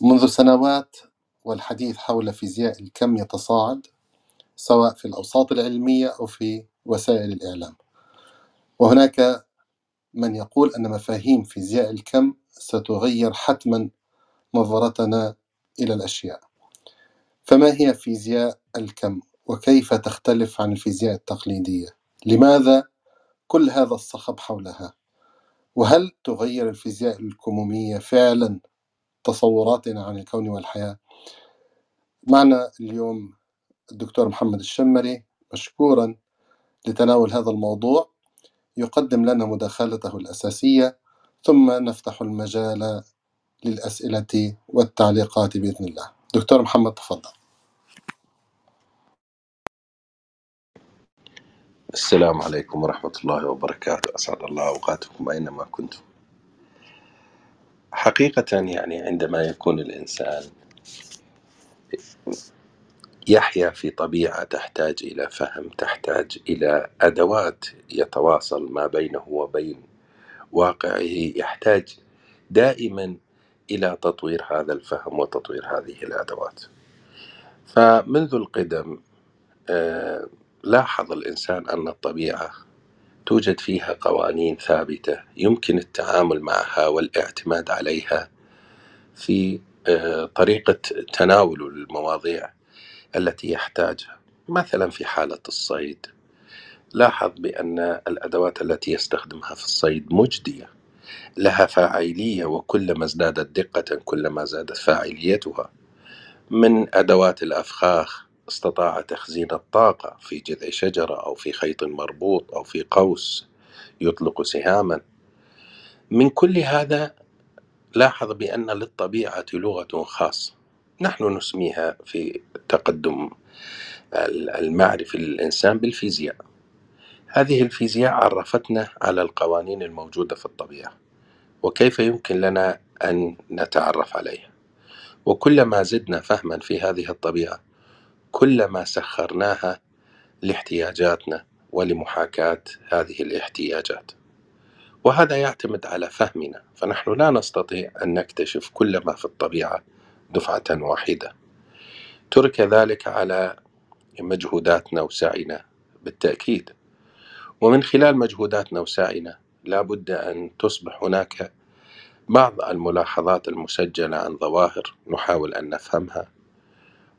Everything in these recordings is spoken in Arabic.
منذ سنوات والحديث حول فيزياء الكم يتصاعد سواء في الأوساط العلمية أو في وسائل الإعلام. وهناك من يقول أن مفاهيم فيزياء الكم ستغير حتما نظرتنا إلى الأشياء. فما هي فيزياء الكم؟ وكيف تختلف عن الفيزياء التقليدية؟ لماذا كل هذا الصخب حولها؟ وهل تغير الفيزياء الكمومية فعلا تصوراتنا عن الكون والحياة. معنا اليوم الدكتور محمد الشمري مشكورا لتناول هذا الموضوع يقدم لنا مداخلته الأساسية ثم نفتح المجال للأسئلة والتعليقات بإذن الله. دكتور محمد تفضل. السلام عليكم ورحمة الله وبركاته. أسعد الله أوقاتكم أينما كنتم. حقيقة يعني عندما يكون الإنسان يحيا في طبيعة تحتاج إلى فهم تحتاج إلى أدوات يتواصل ما بينه وبين واقعه يحتاج دائما إلى تطوير هذا الفهم وتطوير هذه الأدوات. فمنذ القدم آه، لاحظ الإنسان أن الطبيعة توجد فيها قوانين ثابتة يمكن التعامل معها والاعتماد عليها في آه، طريقة تناول المواضيع التي يحتاجها. مثلا في حالة الصيد. لاحظ بأن الأدوات التي يستخدمها في الصيد مجدية. لها فاعلية وكلما ازدادت دقة كلما زادت فاعليتها. من أدوات الأفخاخ استطاع تخزين الطاقة في جذع شجرة أو في خيط مربوط أو في قوس يطلق سهاما. من كل هذا لاحظ بأن للطبيعة لغة خاصة. نحن نسميها في التقدم المعرفي للإنسان بالفيزياء. هذه الفيزياء عرفتنا على القوانين الموجودة في الطبيعة وكيف يمكن لنا أن نتعرف عليها. وكلما زدنا فهما في هذه الطبيعة كلما سخرناها لاحتياجاتنا ولمحاكاة هذه الاحتياجات. وهذا يعتمد على فهمنا فنحن لا نستطيع أن نكتشف كل ما في الطبيعة دفعة واحدة. ترك ذلك على مجهوداتنا وسعينا بالتأكيد. ومن خلال مجهوداتنا وسعينا لا بد أن تصبح هناك بعض الملاحظات المسجلة عن ظواهر نحاول أن نفهمها.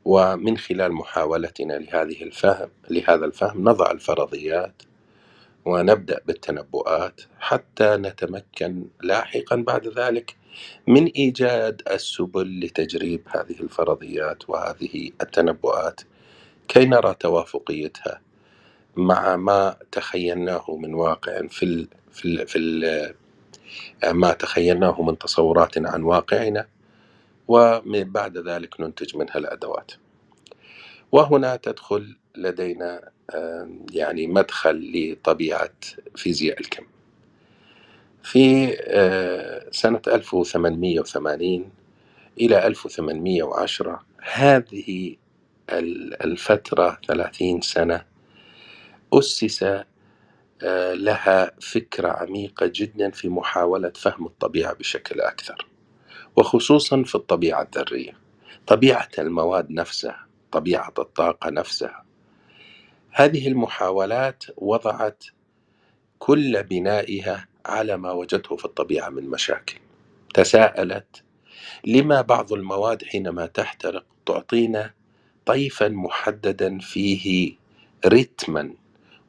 ومن خلال محاولتنا لهذه الفهم لهذا الفهم نضع الفرضيات ونبدأ بالتنبؤات حتى نتمكن لاحقا بعد ذلك من إيجاد السبل لتجريب هذه الفرضيات وهذه التنبؤات كي نرى توافقيتها مع ما تخيلناه من واقع في ال في ال في ال ما تخيلناه من تصورات عن واقعنا. ومن بعد ذلك ننتج منها الأدوات. وهنا تدخل لدينا يعني مدخل لطبيعة فيزياء الكم. في آه، سنة 1880 إلى 1810 هذه الفترة 30 سنة أسس آه، لها فكرة عميقة جدا في محاولة فهم الطبيعة بشكل أكثر. وخصوصا في الطبيعة الذرية. طبيعة المواد نفسها طبيعة الطاقة نفسها. هذه المحاولات وضعت كل بنائها على ما وجدته في الطبيعة من مشاكل. تساءلت لما بعض المواد حينما تحترق تعطينا طيفا محددا فيه رتما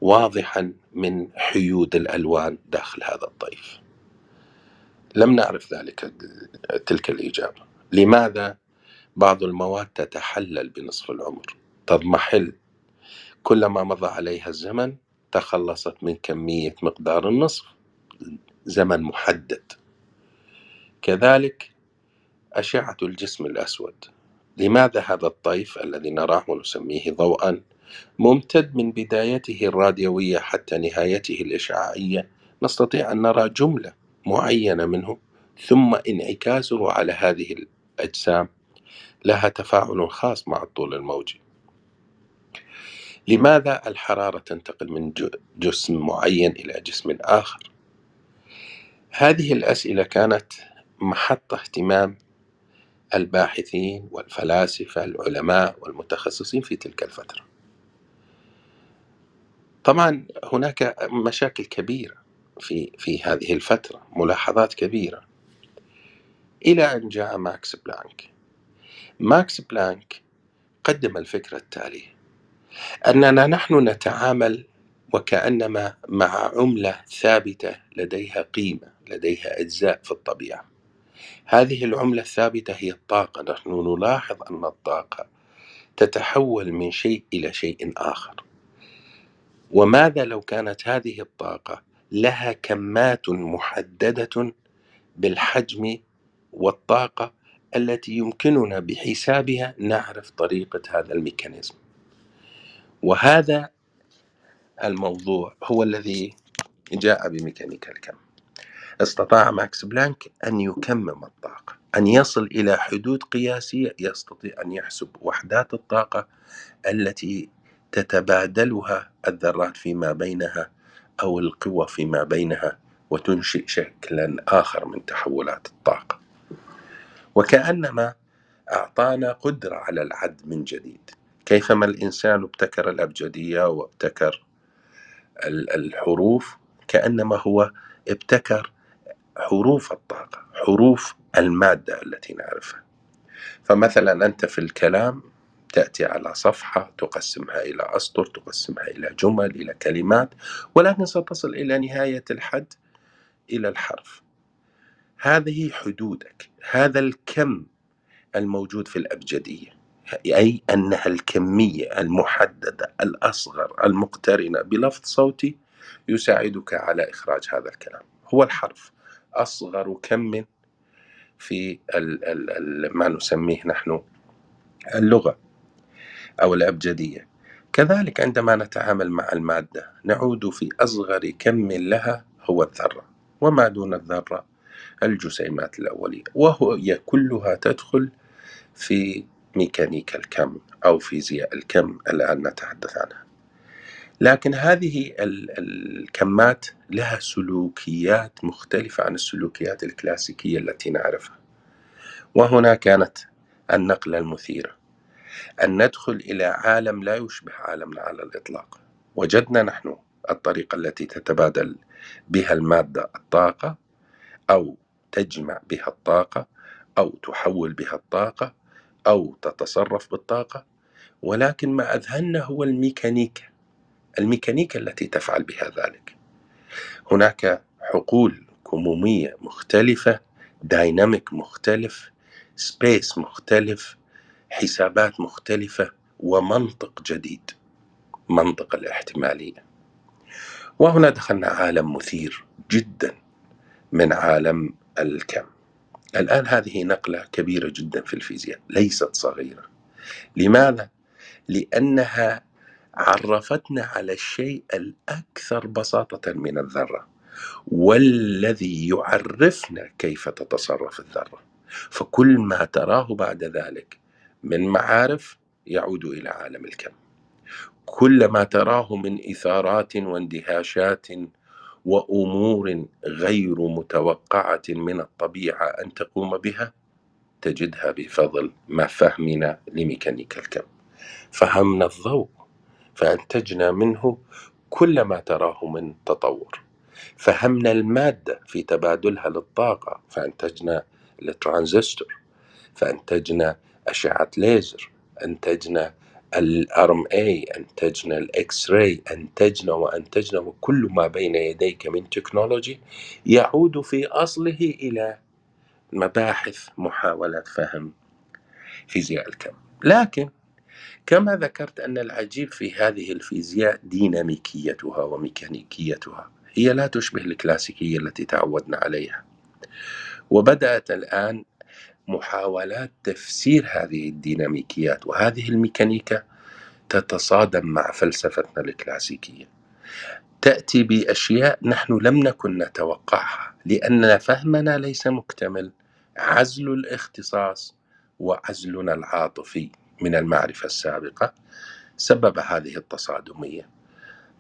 واضحا من حيود الألوان داخل هذا الطيف. لم نعرف ذلك تلك الإجابة. لماذا بعض المواد تتحلل بنصف العمر؟ تضمحل. كلما مضى عليها الزمن تخلصت من كمية مقدار النصف. زمن محدد. كذلك أشعة الجسم الأسود. لماذا هذا الطيف الذي نراه ونسميه ضوءا ممتد من بدايته الراديوية حتى نهايته الإشعاعية؟ نستطيع أن نرى جملة. معينة منه ثم انعكاسه على هذه الأجسام لها تفاعل خاص مع الطول الموجي. لماذا الحرارة تنتقل من جسم معين إلى جسم آخر؟ هذه الأسئلة كانت محط اهتمام الباحثين والفلاسفة العلماء والمتخصصين في تلك الفترة. طبعا هناك مشاكل كبيرة في في هذه الفترة ملاحظات كبيرة. إلى أن جاء ماكس بلانك. ماكس بلانك قدم الفكرة التالية. أننا نحن نتعامل وكأنما مع عملة ثابتة لديها قيمة لديها أجزاء في الطبيعة. هذه العملة الثابتة هي الطاقة. نحن نلاحظ أن الطاقة تتحول من شيء إلى شيء آخر. وماذا لو كانت هذه الطاقة لها كمات محددة بالحجم والطاقة التي يمكننا بحسابها نعرف طريقة هذا ال mechanism. وهذا الموضوع هو الذي جاء بميكانيكا الكم. استطاع ماكس بلانك أن يكمم الطاقة أن يصل إلى حدود قياسية يستطيع أن يحسب وحدات الطاقة التي تتبادلها الذرات فيما بينها أو القوى فيما بينها وتنشئ شكلا آخر من تحولات الطاقة. وكأنما أعطانا قدرة على العد من جديد. كيفما الإنسان ابتكر الأبجدية وابتكر الحروف كأنما هو ابتكر حروف الطاقة حروف المادة التي نعرفها. فمثلا أنت في الكلام تأتي على صفحة تقسمها إلى أسطر تقسمها إلى جمل إلى كلمات ولكن ستصل إلى نهاية الحد إلى الحرف. هذه حدودك هذا الكم الموجود في الأبجدية أي أنها الكمية المحددة الأصغر المقترنة بلفظ صوتي يساعدك على إخراج هذا الكلام. هو الحرف أصغر كم في ما نسميه نحن اللغة. أو الأبجدية كذلك عندما نتعامل مع المادة نعود في أصغر كم لها هو الذرة وما دون الذرة الجسيمات الأولية وهي كلها تدخل في ميكانيكا الكم أو فيزياء الكم الآن نتحدث عنها. لكن هذه الكمات لها سلوكيات مختلفة عن السلوكيات الكلاسيكية التي نعرفها. وهنا كانت النقلة المثيرة. أن ندخل إلى عالم لا يشبه عالمنا على الإطلاق. وجدنا نحن الطريقة التي تتبادل بها المادة الطاقة أو تجمع بها الطاقة أو تحول بها الطاقة أو تتصرف بالطاقة. ولكن ما أذهلنا هو الميكانيكا الميكانيكا التي تفعل بها ذلك. هناك حقول كمومية مختلفة dynamic مختلف space مختلف حسابات مختلفة ومنطق جديد منطق الاحتمالية. وهنا دخلنا عالم مثير جدا من عالم الكم. الآن هذه نقلة كبيرة جدا في الفيزياء ليست صغيرة. لماذا؟ لأنها عرفتنا على الشيء الأكثر بساطة من الذرة والذي يعرفنا كيف تتصرف الذرة. فكل ما تراه بعد ذلك من معارف يعود إلى عالم الكم. كل ما تراه من إثارات واندهاشات وأمور غير متوقعة من الطبيعة أن تقوم بها تجدها بفضل ما فهمنا لميكانيكا الكم. فهمنا الضوء فأنتجنا منه كل ما تراه من تطور. فهمنا المادة في تبادلها للطاقة فأنتجنا الترانزستور فأنتجنا أشعة ليزر انتجنا ال MRI انتجنا ال X-ray انتجنا وانتجنا وكل ما بين يديك من technology يعود في أصله إلى مباحث محاوله فهم فيزياء الكم. لكن كما ذكرت أن العجيب في هذه الفيزياء ديناميكيتها وميكانيكيتها هي لا تشبه الكلاسيكية التي تعودنا عليها. وبدأت الآن محاولات تفسير هذه الديناميكيات وهذه الميكانيكا تتصادم مع فلسفتنا الكلاسيكية. تأتي بأشياء نحن لم نكن نتوقعها لأن فهمنا ليس مكتمل. عزل الاختصاص وعزلنا العاطفي من المعرفة السابقة سبب هذه التصادمية.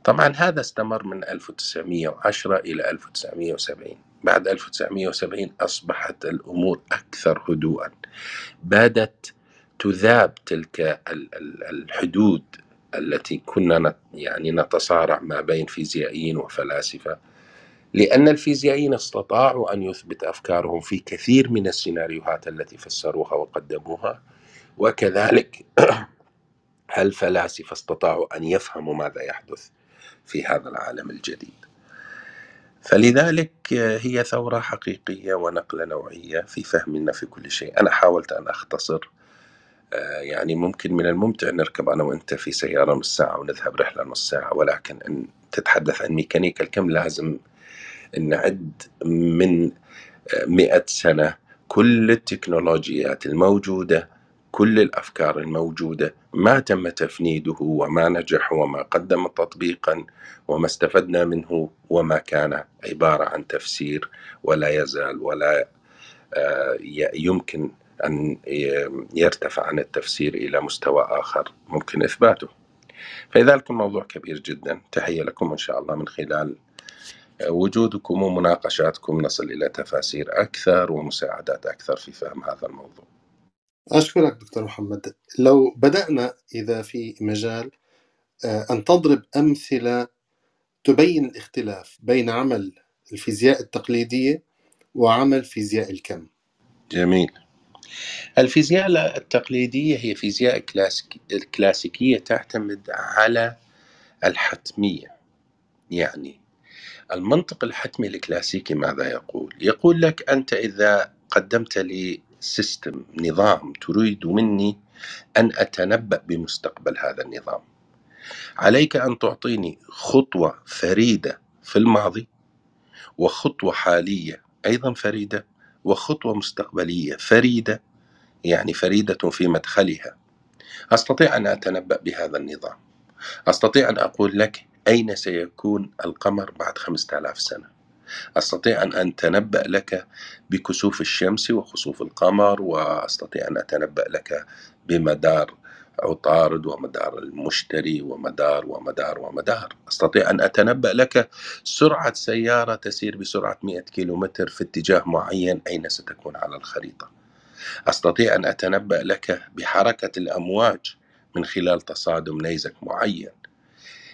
طبعا هذا استمر من 1910 إلى 1970 بعد 1970 أصبحت الأمور أكثر هدوءا. بدت تذاب تلك الحدود التي كنا يعني نتصارع ما بين فيزيائيين وفلاسفة لأن الفيزيائيين استطاعوا أن يثبت أفكارهم في كثير من السيناريوهات التي فسروها وقدموها. وكذلك الفلاسفة استطاعوا أن يفهموا ماذا يحدث في هذا العالم الجديد. فلذلك هي ثورة حقيقية ونقلة نوعية في فهمنا في كل شيء. أنا حاولت أن أختصر يعني ممكن من الممتع نركب أنا وأنت في سيارة نص ساعة ونذهب رحلة نص ساعة ولكن أن تتحدث عن ميكانيكا الكم لازم نعد من مئة سنة. كل التكنولوجيات الموجودة كل الأفكار الموجودة ما تم تفنيده وما نجح وما قدم تطبيقا وما استفدنا منه وما كان عبارة عن تفسير ولا يزال ولا آه، يمكن أن يرتفع عن التفسير إلى مستوى آخر ممكن إثباته. فلذلك الموضوع كبير جدا، تحية لكم إن شاء الله من خلال وجودكم ومناقشاتكم نصل إلى تفاسير أكثر ومساعدات أكثر في فهم هذا الموضوع. أشكرك دكتور محمد. لو بدأنا إذا في مجال آه، أن تضرب أمثلة تبين الاختلاف بين عمل الفيزياء التقليدية وعمل فيزياء الكم. جميل. الفيزياء التقليدية هي فيزياء كلاسيكية تعتمد على الحتمية. يعني المنطق الحتمي الكلاسيكي ماذا يقول؟ يقول لك أنت إذا قدمت لي سيستم نظام تريد مني أن أتنبأ بمستقبل هذا النظام. عليك أن تعطيني خطوة فريدة في الماضي وخطوة حالية أيضا فريدة وخطوة مستقبلية فريدة يعني فريدة في مدخلها. أستطيع أن أتنبأ بهذا النظام. أستطيع أن أقول لك أين سيكون القمر بعد خمسة آلاف سنة. أستطيع أن أتنبأ لك بكسوف الشمس وخسوف القمر وأستطيع أن أتنبأ لك بمدار عطارد ومدار المشتري ومدار ومدار ومدار. أستطيع أن أتنبأ لك سرعة سيارة تسير بسرعة 100 كيلومتر في اتجاه معين أين ستكون على الخريطة. أستطيع أن أتنبأ لك بحركة الأمواج من خلال تصادم نيزك معين.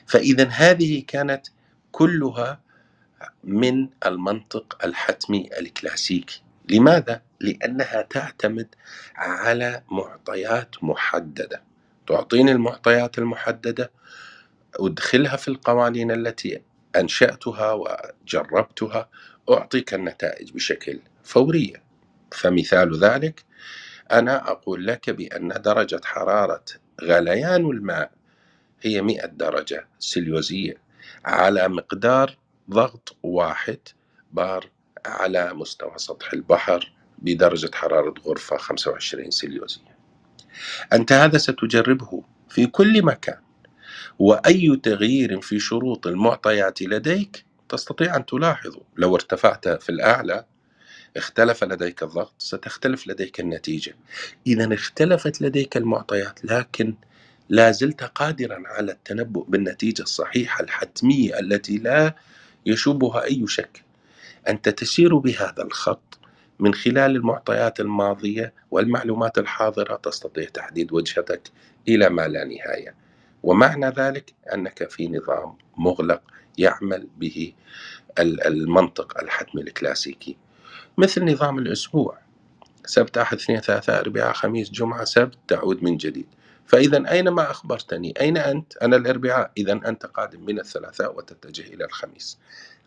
فإذا هذه كانت كلها من المنطق الحتمي الكلاسيكي. لماذا؟ لأنها تعتمد على معطيات محددة. تعطيني المعطيات المحددة أدخلها في القوانين التي أنشأتها وجربتها أعطيك النتائج بشكل فورية فمثال ذلك أنا أقول لك بأن درجة حرارة غليان الماء هي 100 درجة سليوزية على مقدار ضغط واحد بار على مستوى سطح البحر بدرجة حرارة غرفة 25 سليوزية. أنت هذا ستجربه في كل مكان وأي تغيير في شروط المعطيات لديك تستطيع أن تلاحظه. لو ارتفعت في الأعلى اختلف لديك الضغط ستختلف لديك النتيجة. إذا اختلفت لديك المعطيات لكن لا زلت قادرا على التنبؤ بالنتيجة الصحيحة الحتمية التي لا يشوبها أي شك. أنت تسير بهذا الخط من خلال المعطيات الماضية والمعلومات الحاضرة تستطيع تحديد وجهتك إلى ما لا نهاية. ومعنى ذلك أنك في نظام مغلق يعمل به المنطق الحتمي الكلاسيكي. مثل نظام الأسبوع. سبت أحد اثنين ثلاثة أربعاء خميس جمعة سبت تعود من جديد. فإذا أينما أخبرتني؟ أين أنت؟ أنا الأربعاء. إذا أنت قادم من الثلاثاء وتتجه إلى الخميس.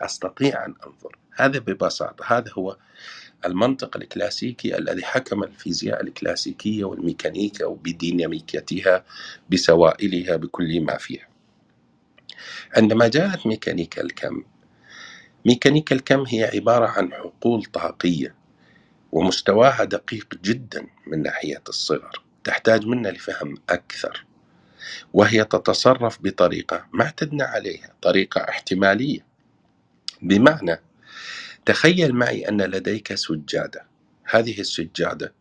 أستطيع أن أنظر. هذا ببساطة. هذا هو المنطق الكلاسيكي الذي حكم الفيزياء الكلاسيكية والميكانيكا وبديناميكيتها بسوائلها بكل ما فيها. عندما جاءت ميكانيكا الكم ميكانيكا الكم هي عبارة عن حقول طاقية ومستواها دقيق جدا من ناحية الصغر. تحتاج منا لفهم أكثر. وهي تتصرف بطريقة ما اعتدنا عليها طريقة احتمالية. بمعنى تخيل معي أن لديك سجادة. هذه السجادة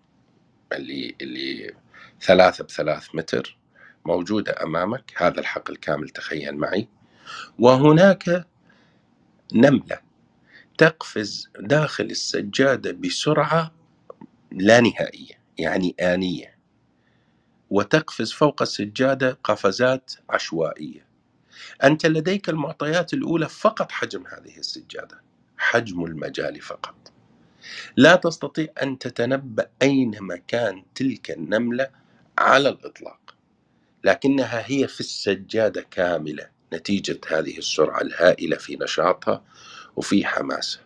اللي اللي ثلاثة بثلاث متر موجودة أمامك هذا الحقل كامل تخيل معي. وهناك نملة تقفز داخل السجادة بسرعة لا نهائية يعني آنية. وتقفز فوق السجادة قفزات عشوائية. أنت لديك المعطيات الأولى فقط حجم هذه السجادة حجم المجال فقط. لا تستطيع أن تتنبأ أين مكان تلك النملة على الإطلاق لكنها هي في السجادة كاملة نتيجة هذه السرعة الهائلة في نشاطها وفي حماسها.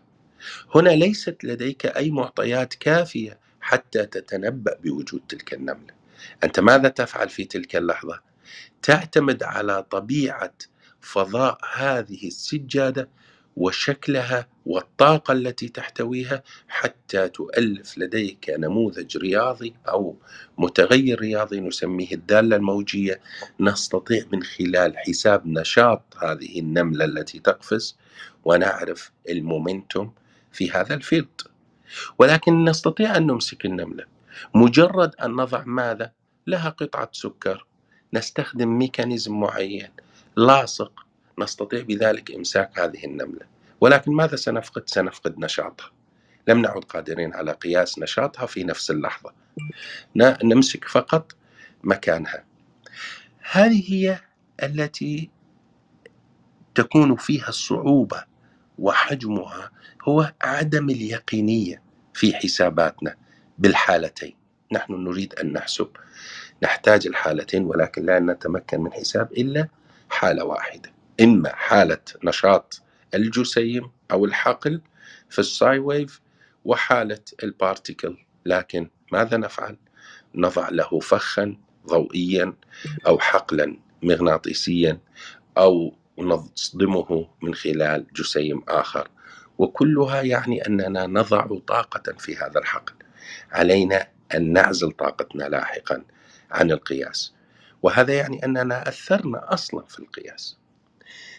هنا ليست لديك أي معطيات كافية حتى تتنبأ بوجود تلك النملة. أنت ماذا تفعل في تلك اللحظة؟ تعتمد على طبيعة فضاء هذه السجادة وشكلها والطاقة التي تحتويها حتى تؤلف لديك نموذج رياضي أو متغير رياضي نسميه الدالة الموجية. نستطيع من خلال حساب نشاط هذه النملة التي تقفز ونعرف المومنتوم في هذا الفيلد. ولكن نستطيع أن نمسك النملة. مجرد أن نضع ماذا؟ لها قطعة سكر. نستخدم ميكانيزم معين. لاصق. نستطيع بذلك إمساك هذه النملة. ولكن ماذا سنفقد؟ سنفقد نشاطها. لم نعد قادرين على قياس نشاطها في نفس اللحظة. نمسك فقط مكانها. هذه هي التي تكون فيها الصعوبة وحجمها هو عدم اليقينية في حساباتنا. بالحالتين. نحن نريد أن نحسب. نحتاج الحالتين ولكن لا نتمكن من حساب إلا حالة واحدة. إما حالة نشاط الجسيم أو الحقل في ال psi wave وحالة ال particle لكن ماذا نفعل؟ نضع له فخا ضوئيا أو حقلا مغناطيسيا أو نصدمه من خلال جسيم آخر. وكلها يعني أننا نضع طاقة في هذا الحقل. علينا أن نعزل طاقتنا لاحقا عن القياس. وهذا يعني أننا أثرنا أصلا في القياس.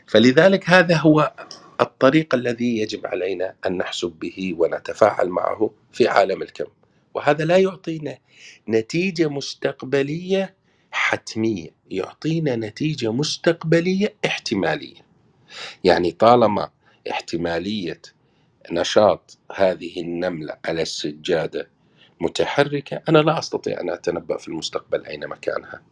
فلذلك هذا هو الطريق الذي يجب علينا أن نحسب به ونتفاعل معه في عالم الكم. وهذا لا يعطينا نتيجة مستقبلية حتمية يعطينا نتيجة مستقبلية احتمالية. يعني طالما احتمالية نشاط هذه النملة على السجادة متحركة أنا لا أستطيع أن أتنبأ في المستقبل أين مكانها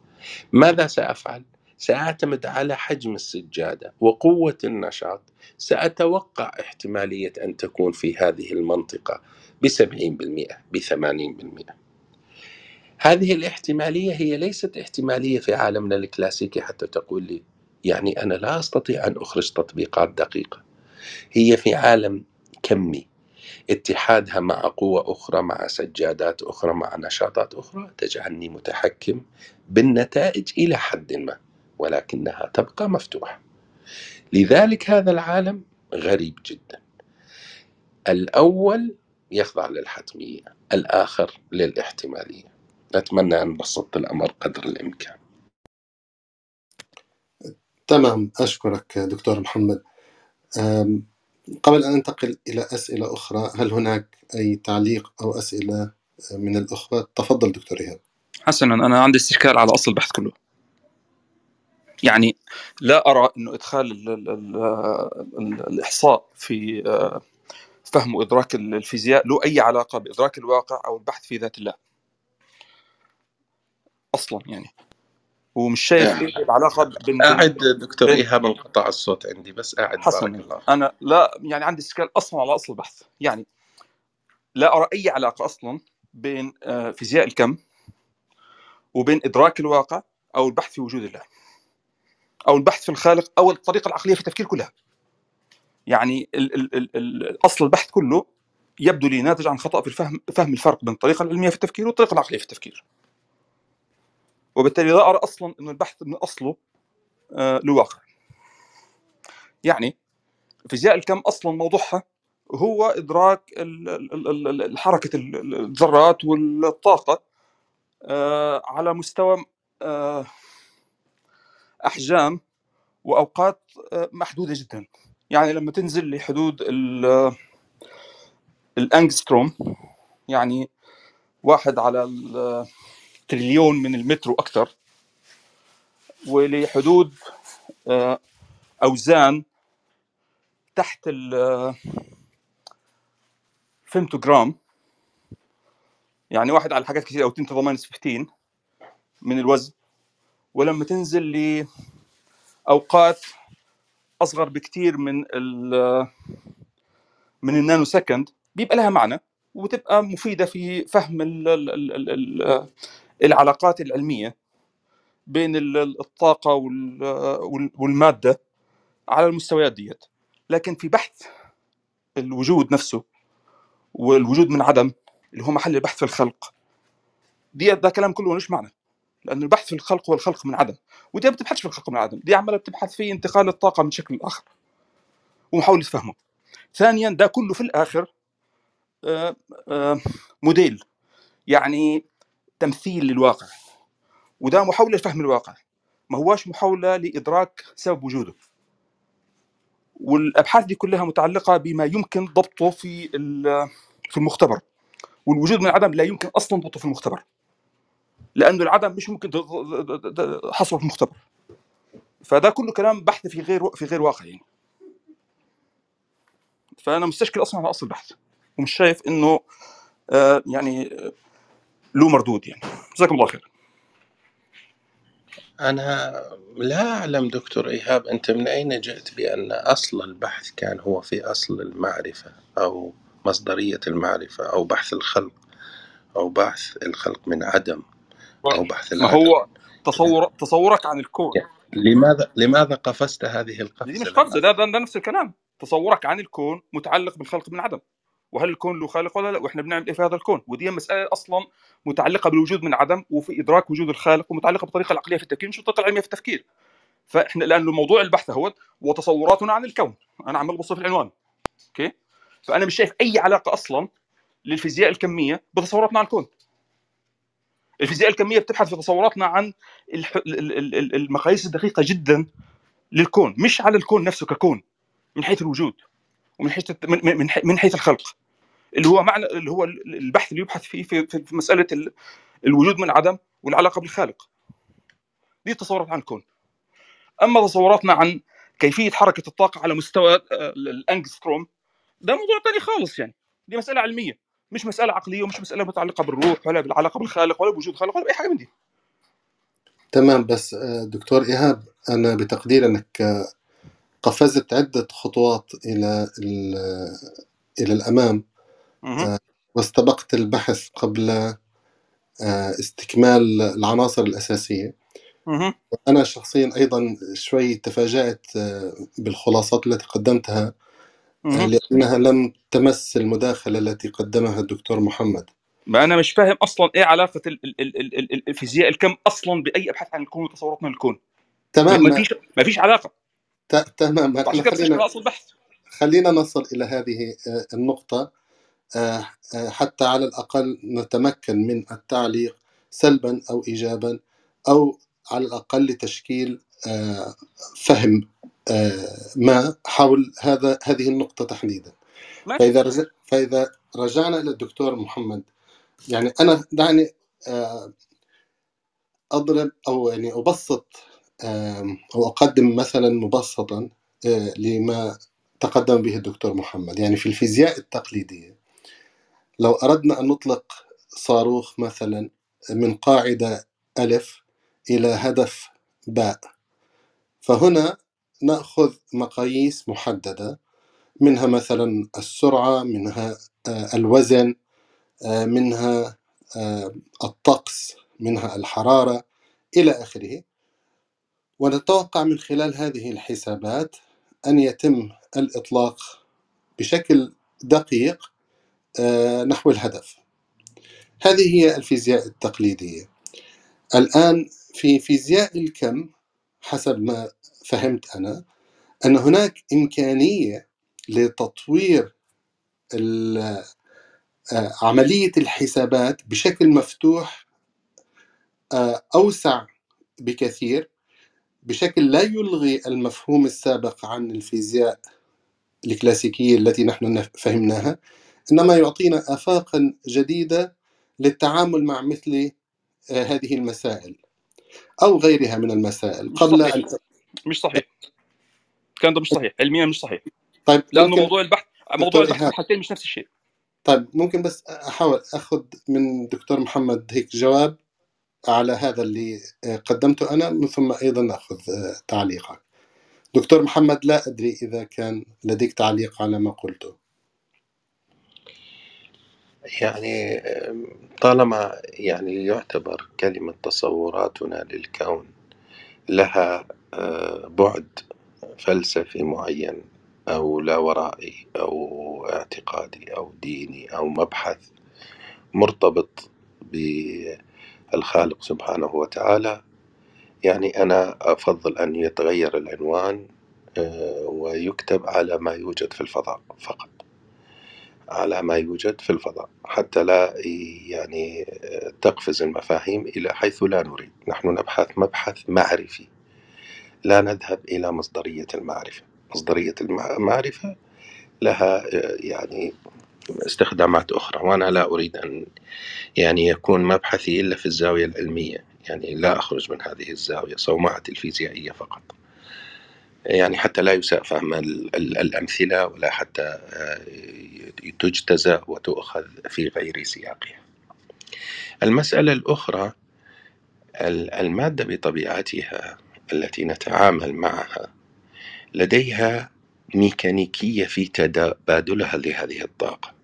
ماذا سأفعل؟ سأعتمد على حجم السجادة وقوة النشاط. سأتوقع احتمالية أن تكون في هذه المنطقة بسبعين بالمئة بثمانين بالمئة. هذه الاحتمالية هي ليست احتمالية في عالمنا الكلاسيكي حتى تقول لي يعني أنا لا أستطيع أن أخرج تطبيقات دقيقة. هي في عالم كمي اتحادها مع قوة أخرى مع سجادات أخرى مع نشاطات أخرى تجعلني متحكم بالنتائج إلى حد ما ولكنها تبقى مفتوحة. لذلك هذا العالم غريب جدا. الأول يخضع للحتمية الآخر للاحتمالية. أتمنى أن بسطت الأمر قدر الإمكان. تمام أشكرك دكتور محمد. قبل أن ننتقل إلى أسئلة أخرى هل هناك أي تعليق أو أسئلة من الأخوة؟ تفضل دكتور إيهاب. حسنا أنا عندي استشكال على أصل البحث كله. يعني لا أرى أنه إدخال ال ال ال الإحصاء في آه، فهم وإدراك الفيزياء له أي علاقة بإدراك الواقع أو البحث في ذات الله. أصلا يعني ومش شايف يعني إيه العلاقه بين أعد دكتور إيهاب انقطع الصوت عندي بس بارك حسنا. الله أنا لا يعني عندي إشكال أصلا على أصل البحث. يعني لا أرى أي علاقة أصلا بين آه، فيزياء الكم وبين إدراك الواقع أو البحث في وجود الله أو البحث في الخالق أو الطريقة العقلية في التفكير كلها. يعني ال ال ال ال أصل البحث كله يبدو لي ناتج عن خطأ في الفهم فهم الفرق بين الطريقة العلمية في التفكير والطريقة العقلية في التفكير. وبالتالي لا أرى أصلا انه البحث من أصله آه، له واقع يعني فيزياء الكم أصلا موضوعها هو إدراك حركة ال- ال- الذرات والطاقة آه، على مستوى آه، أحجام وأوقات محدودة جدا. يعني لما تنزل لحدود ال- الأنجستروم يعني واحد على التريليون من المتر وأكثر ولحدود آه، أوزان تحت ال femtogram يعني واحد على حاجات كثير أو 10 to the minus 15 من الوزن. ولما تنزل لأوقات أصغر بكثير من ال من ال nanosecond بيبقى لها معنى وتبقى مفيدة في فهم ال العلاقات العلمية بين ال- ال- الطاقة وال- وال- والمادة على المستويات ديت. لكن في بحث الوجود نفسه والوجود من عدم اللي هو محل البحث في الخلق ديت ده كلام كله ملوش معنى لأنه البحث في الخلق هو الخلق من عدم. ودي ما بتبحثش في الخلق من عدم دي عماله بتبحث في انتقال الطاقة من شكل لآخر ومحاولة فهمه. ثانيا ده كله في الآخر آه، آه، موديل. يعني تمثيل للواقع وده محاولة لفهم الواقع ما هواش محاولة لإدراك سبب وجوده. والأبحاث دي كلها متعلقة بما يمكن ضبطه في في المختبر والوجود من العدم لا يمكن أصلا ضبطه في المختبر لأنه العدم مش ممكن حصره في المختبر. فده كله كلام بحث في غير في غير واقع يعني. فأنا مستشكل أصلا على أصل البحث ومش شايف إنه آه، يعني له مردود يعني. جزاكم الله خير. أنا لا أعلم دكتور إيهاب أنت من أين جئت بأن أصل البحث كان هو في أصل المعرفة أو مصدرية المعرفة أو بحث الخلق أو بحث الخلق من عدم أو بحث ما العدم؟ هو تصور تصورك عن الكون. لماذا لماذا قفزت هذه دي القفزة مش قفزة ده, ده, ده نفس الكلام. تصورك عن الكون متعلق بالخلق من عدم. وهل الكون له خالق ولا لا؟ وإحنا بنعمل إيه في هذا الكون؟ ودي مسألة أصلا متعلقة بالوجود من عدم وفي ادراك وجود الخالق ومتعلقة بالطريقة العقلية في التفكير مش بالطريقة العلمية في التفكير. فإحنا لأنه موضوع البحث هو وتصوراتنا عن الكون أنا عمال بوصف العنوان أوكي؟ فأنا مش شايف أي علاقة أصلا للفيزياء الكمية بتصوراتنا عن الكون. الفيزياء الكمية بتبحث في تصوراتنا عن المقاييس الدقيقة جدا للكون مش على الكون نفسه ككون من حيث الوجود ومن حيث من حيث الخلق. اللي هو معنى اللي هو ال- البحث اللي يبحث فيه في, في في مسألة ال- الوجود من عدم والعلاقة بالخالق. دي تصورات عن الكون. أما تصوراتنا عن كيفية حركة الطاقة على مستوى آه، الأنجستروم ده موضوع ثاني خالص يعني. دي مسألة علمية مش مسألة عقلية ومش مسألة متعلقة بالروح ولا بالعلاقة بالخالق ولا بوجود خالق ولا بأي حاجة من دي. تمام بس آه، دكتور إيهاب أنا بتقدير أنك آه، قفزت عدة خطوات إلى ال- إلى الأمام. مهم. واستبقت البحث قبل آه، استكمال العناصر الأساسية. مهم. أنا شخصيا أيضا شوي تفاجأت آه، بالخلاصات التي قدمتها آه، مهم. لأنها لم تمس المداخلة التي قدمها الدكتور محمد. ما أنا مش فاهم ال- ال- ال- ال- ال- الفيزياء الكم أصلا بأي أبحاث عن الكون وتصوراتنا للكون ما تمام ما فيش ما فيش علاقة. ت- تمام خلينا خلينا نصل إلى هذه آه، النقطة. آه، آه، حتى على الأقل نتمكن من التعليق سلبا أو إيجابا أو على الأقل لتشكيل آه، فهم آه، ما حول هذا هذه النقطة تحديدا. فإذا رجع فإذا رجعنا إلى الدكتور محمد يعني أنا دعني آه، أضرب أو يعني أبسط أو أقدم مثلا مبسطا آه، لما تقدم به الدكتور محمد. يعني في الفيزياء التقليدية لو أردنا أن نطلق صاروخ مثلا من قاعدة ألف إلى هدف باء فهنا نأخذ مقاييس محددة منها مثلا السرعة منها آه، الوزن آه، منها آه، الطقس منها الحرارة إلى آخره. ونتوقع من خلال هذه الحسابات أن يتم الإطلاق بشكل دقيق نحو الهدف. هذه هي الفيزياء التقليدية. الآن في فيزياء الكم حسب ما فهمت أنا أن هناك إمكانية لتطوير آه، عملية الحسابات بشكل مفتوح آه، أوسع بكثير بشكل لا يلغي المفهوم السابق عن الفيزياء الكلاسيكية التي نحن فهمناها. إنما يعطينا آفاقا جديدة للتعامل مع مثل آه، هذه المسائل أو غيرها من المسائل مش قبل صحيح. أن مش صحيح. الكلام ده مش صحيح. علميا مش صحيح. طيب لأنه يمكن موضوع البحث موضوع البحث الحالتين مش نفس الشيء. طيب ممكن بس أحاول أخذ من دكتور محمد هيك جواب على هذا اللي قدمته أنا من ثم أيضا أخذ تعليقك. دكتور محمد لا أدري إذا كان لديك تعليق على ما قلته. يعني طالما يعني يعتبر كلمة تصوراتنا للكون لها آه، بعد فلسفي معين أو لا ورائي أو اعتقادي أو ديني أو مبحث مرتبط بالخالق سبحانه وتعالى يعني أنا أفضل أن يتغير العنوان آه، ويكتب على ما يوجد في الفضاء فقط. على ما يوجد في الفضاء حتى لا يعني تقفز المفاهيم إلى حيث لا نريد. نحن نبحث مبحث معرفي. لا نذهب إلى مصدرية المعرفة. مصدرية المعرفة لها يعني استخدامات أخرى. وأنا لا أريد أن يعني يكون مبحثي إلا في الزاوية العلمية. يعني لا أخرج من هذه الزاوية صومعة الفيزيائية فقط. يعني حتى لا يساء فهم الأمثلة ولا حتى آه، تجتزأ وتؤخذ في غير سياقها. المسألة الأخرى المادة بطبيعتها التي نتعامل معها لديها ميكانيكية في تبادلها لهذه الطاقة.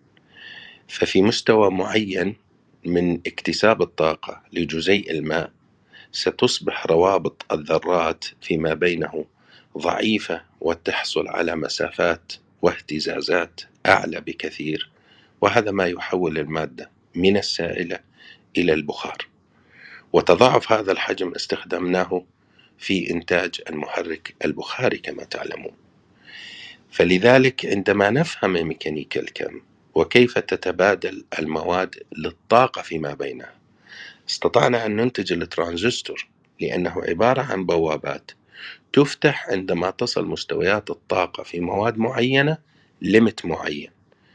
ففي مستوى معين من اكتساب الطاقة لجزيء الماء ستصبح روابط الذرات فيما بينه ضعيفة وتحصل على مسافات واهتزازات أعلى بكثير وهذا ما يحول المادة من السائلة إلى البخار. وتضاعف هذا الحجم استخدمناه في إنتاج المحرك البخاري كما تعلمون. فلذلك عندما نفهم ميكانيكا الكم وكيف تتبادل المواد للطاقة فيما بينها استطعنا أن ننتج الترانزستور لأنه عبارة عن بوابات تفتح عندما تصل مستويات الطاقة في مواد معينة ليمت معين.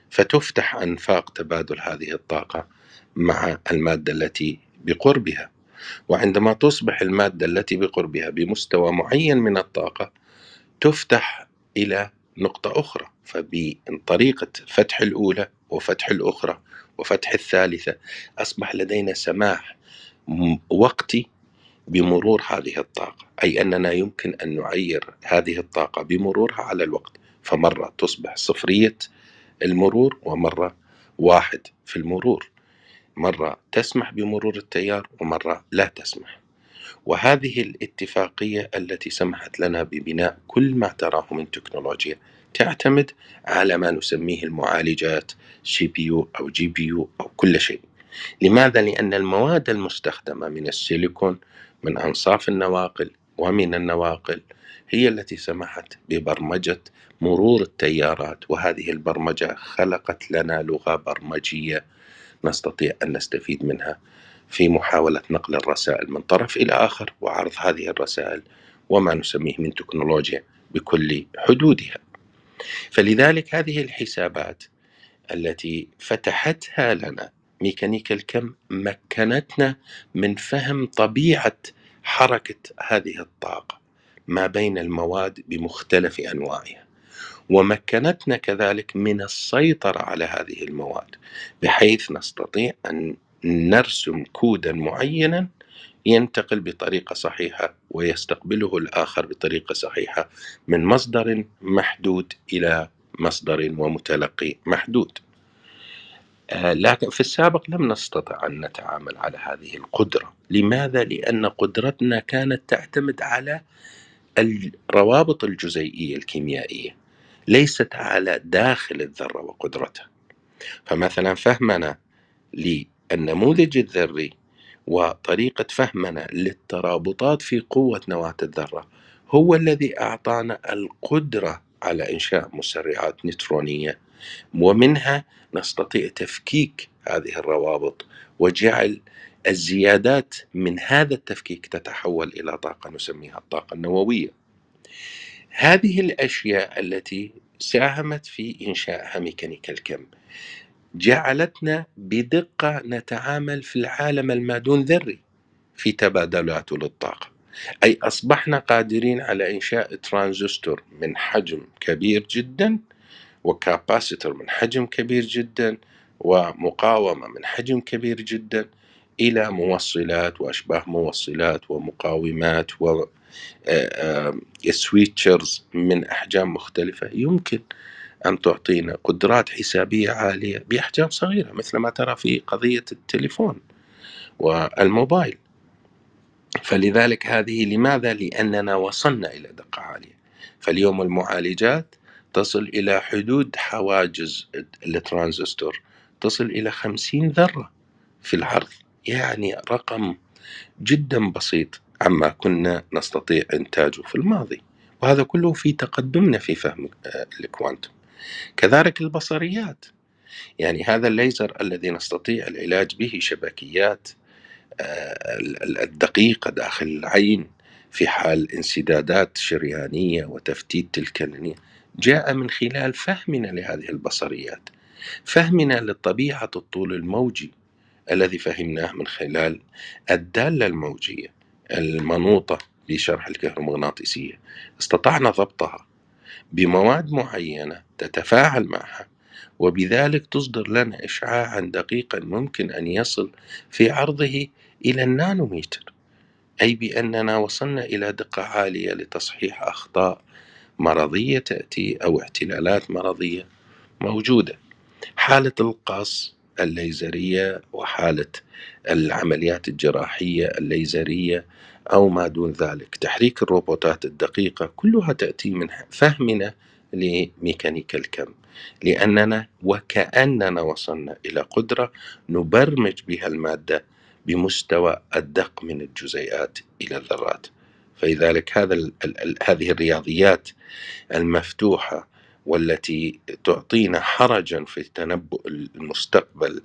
فتفتح أنفاق تبادل هذه الطاقة مع المادة التي بقربها. وعندما تصبح المادة التي بقربها بمستوى معين من الطاقة تفتح إلى نقطة أخرى. فبطريقة فتح الأولى وفتح الأخرى وفتح الثالثة أصبح لدينا سماح وقتي بمرور هذه الطاقة أي أننا يمكن أن نعير هذه الطاقة بمرورها على الوقت. فمرة تصبح صفرية المرور ومرة واحد في المرور. مرة تسمح بمرور التيار ومرة لا تسمح. وهذه الاتفاقية التي سمحت لنا ببناء كل ما تراه من تكنولوجيا تعتمد على ما نسميه المعالجات سي بي يو أو جي بي يو أو كل شيء. لماذا؟ لأن المواد المستخدمة من السيليكون من أنصاف النواقل ومن النواقل هي التي سمحت ببرمجة مرور التيارات. وهذه البرمجة خلقت لنا لغة برمجية نستطيع أن نستفيد منها في محاولة نقل الرسائل من طرف إلى آخر وعرض هذه الرسائل وما نسميه من تكنولوجيا بكل حدودها. فلذلك هذه الحسابات التي فتحتها لنا ميكانيكا الكم مكنتنا من فهم طبيعة حركة هذه الطاقة ما بين المواد بمختلف أنواعها. ومكنتنا كذلك من السيطرة على هذه المواد بحيث نستطيع أن نرسم كودا معينا ينتقل بطريقة صحيحة ويستقبله الآخر بطريقة صحيحة من مصدر محدود إلى مصدر ومتلقي محدود. لكن في السابق لم نستطع أن نتعامل على هذه القدرة لماذا؟ لأن قدرتنا كانت تعتمد على الروابط الجزيئية الكيميائية ليست على داخل الذرة وقدرتها فمثلا فهمنا للنموذج الذري وطريقة فهمنا للترابطات في قوة نواة الذرة هو الذي أعطانا القدرة على إنشاء مسرعات نيوترونية ومنها نستطيع تفكيك هذه الروابط وجعل الزيادات من هذا التفكيك تتحول إلى طاقة نسميها الطاقة النووية. هذه الأشياء التي ساهمت في انشائها ميكانيكا الكم جعلتنا بدقة نتعامل في العالم المادون ذري في تبادلاته للطاقة. أي أصبحنا قادرين على إنشاء ترانزستور من حجم كبير جدا و capacitor من حجم كبير جدا ومقاومة من حجم كبير جدا إلى موصلات وأشباه موصلات ومقاومات و switchers من أحجام مختلفة. يمكن أن تعطينا قدرات حسابية عالية بأحجام صغيرة مثل ما ترى في قضية التليفون والموبايل. فلذلك هذه لماذا؟ لأننا وصلنا إلى دقة عالية. فاليوم المعالجات تصل إلى حدود حواجز الترانزستور تصل إلى خمسين ذرة في العرض يعني رقم جدا بسيط عما كنا نستطيع إنتاجه في الماضي. وهذا كله في تقدمنا في فهم آه، الكوانتم. كذلك البصريات يعني هذا الليزر الذي نستطيع العلاج به شبكيات آه، الدقيقة داخل العين في حال انسدادات شريانية وتفتيت تلك جاء من خلال فهمنا لهذه البصريات فهمنا لطبيعة الطول الموجي الذي فهمناه من خلال الدالة الموجية المنوطة بشرح الكهرومغناطيسية. استطعنا ضبطها بمواد معينة تتفاعل معها وبذلك تصدر لنا إشعاعا دقيقا ممكن أن يصل في عرضه إلى النانومتر أي بأننا وصلنا إلى دقة عالية لتصحيح أخطاء مرضية تأتي أو احتلالات مرضية موجودة. حالة القص الليزرية وحالة العمليات الجراحية الليزرية أو ما دون ذلك. تحريك الروبوتات الدقيقة كلها تأتي من فهمنا لميكانيكا الكم. لأننا وكأننا وصلنا إلى قدرة نبرمج بها المادة بمستوى الدق من الجزيئات إلى الذرات. فلذلك هذا هذه الرياضيات المفتوحة والتي تعطينا حرجا في تنبؤ المستقبل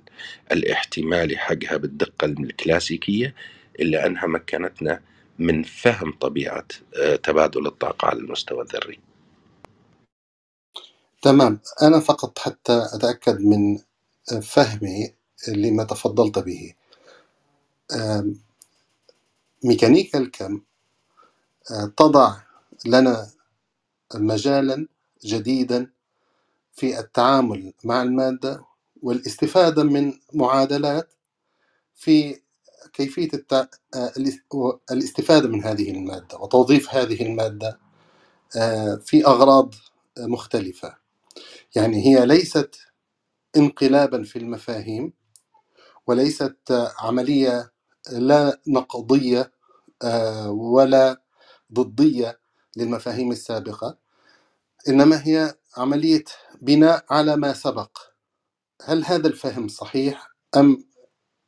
الاحتمالي حقها بالدقة الكلاسيكية إلا أنها مكنتنا من فهم طبيعة آه، تبادل الطاقة على المستوى الذري. تمام. أنا فقط حتى أتأكد من فهمي لما تفضلت به. ميكانيكا الكم تضع لنا مجالا جديدا في التعامل مع المادة والاستفادة من معادلات في كيفية آه، الاستفادة من هذه المادة وتوظيف هذه المادة آه، في أغراض مختلفة. يعني هي ليست انقلابا في المفاهيم وليست عملية لا نقضية آه، ولا ضدية للمفاهيم السابقة إنما هي عملية بناء على ما سبق. هل هذا الفهم صحيح أم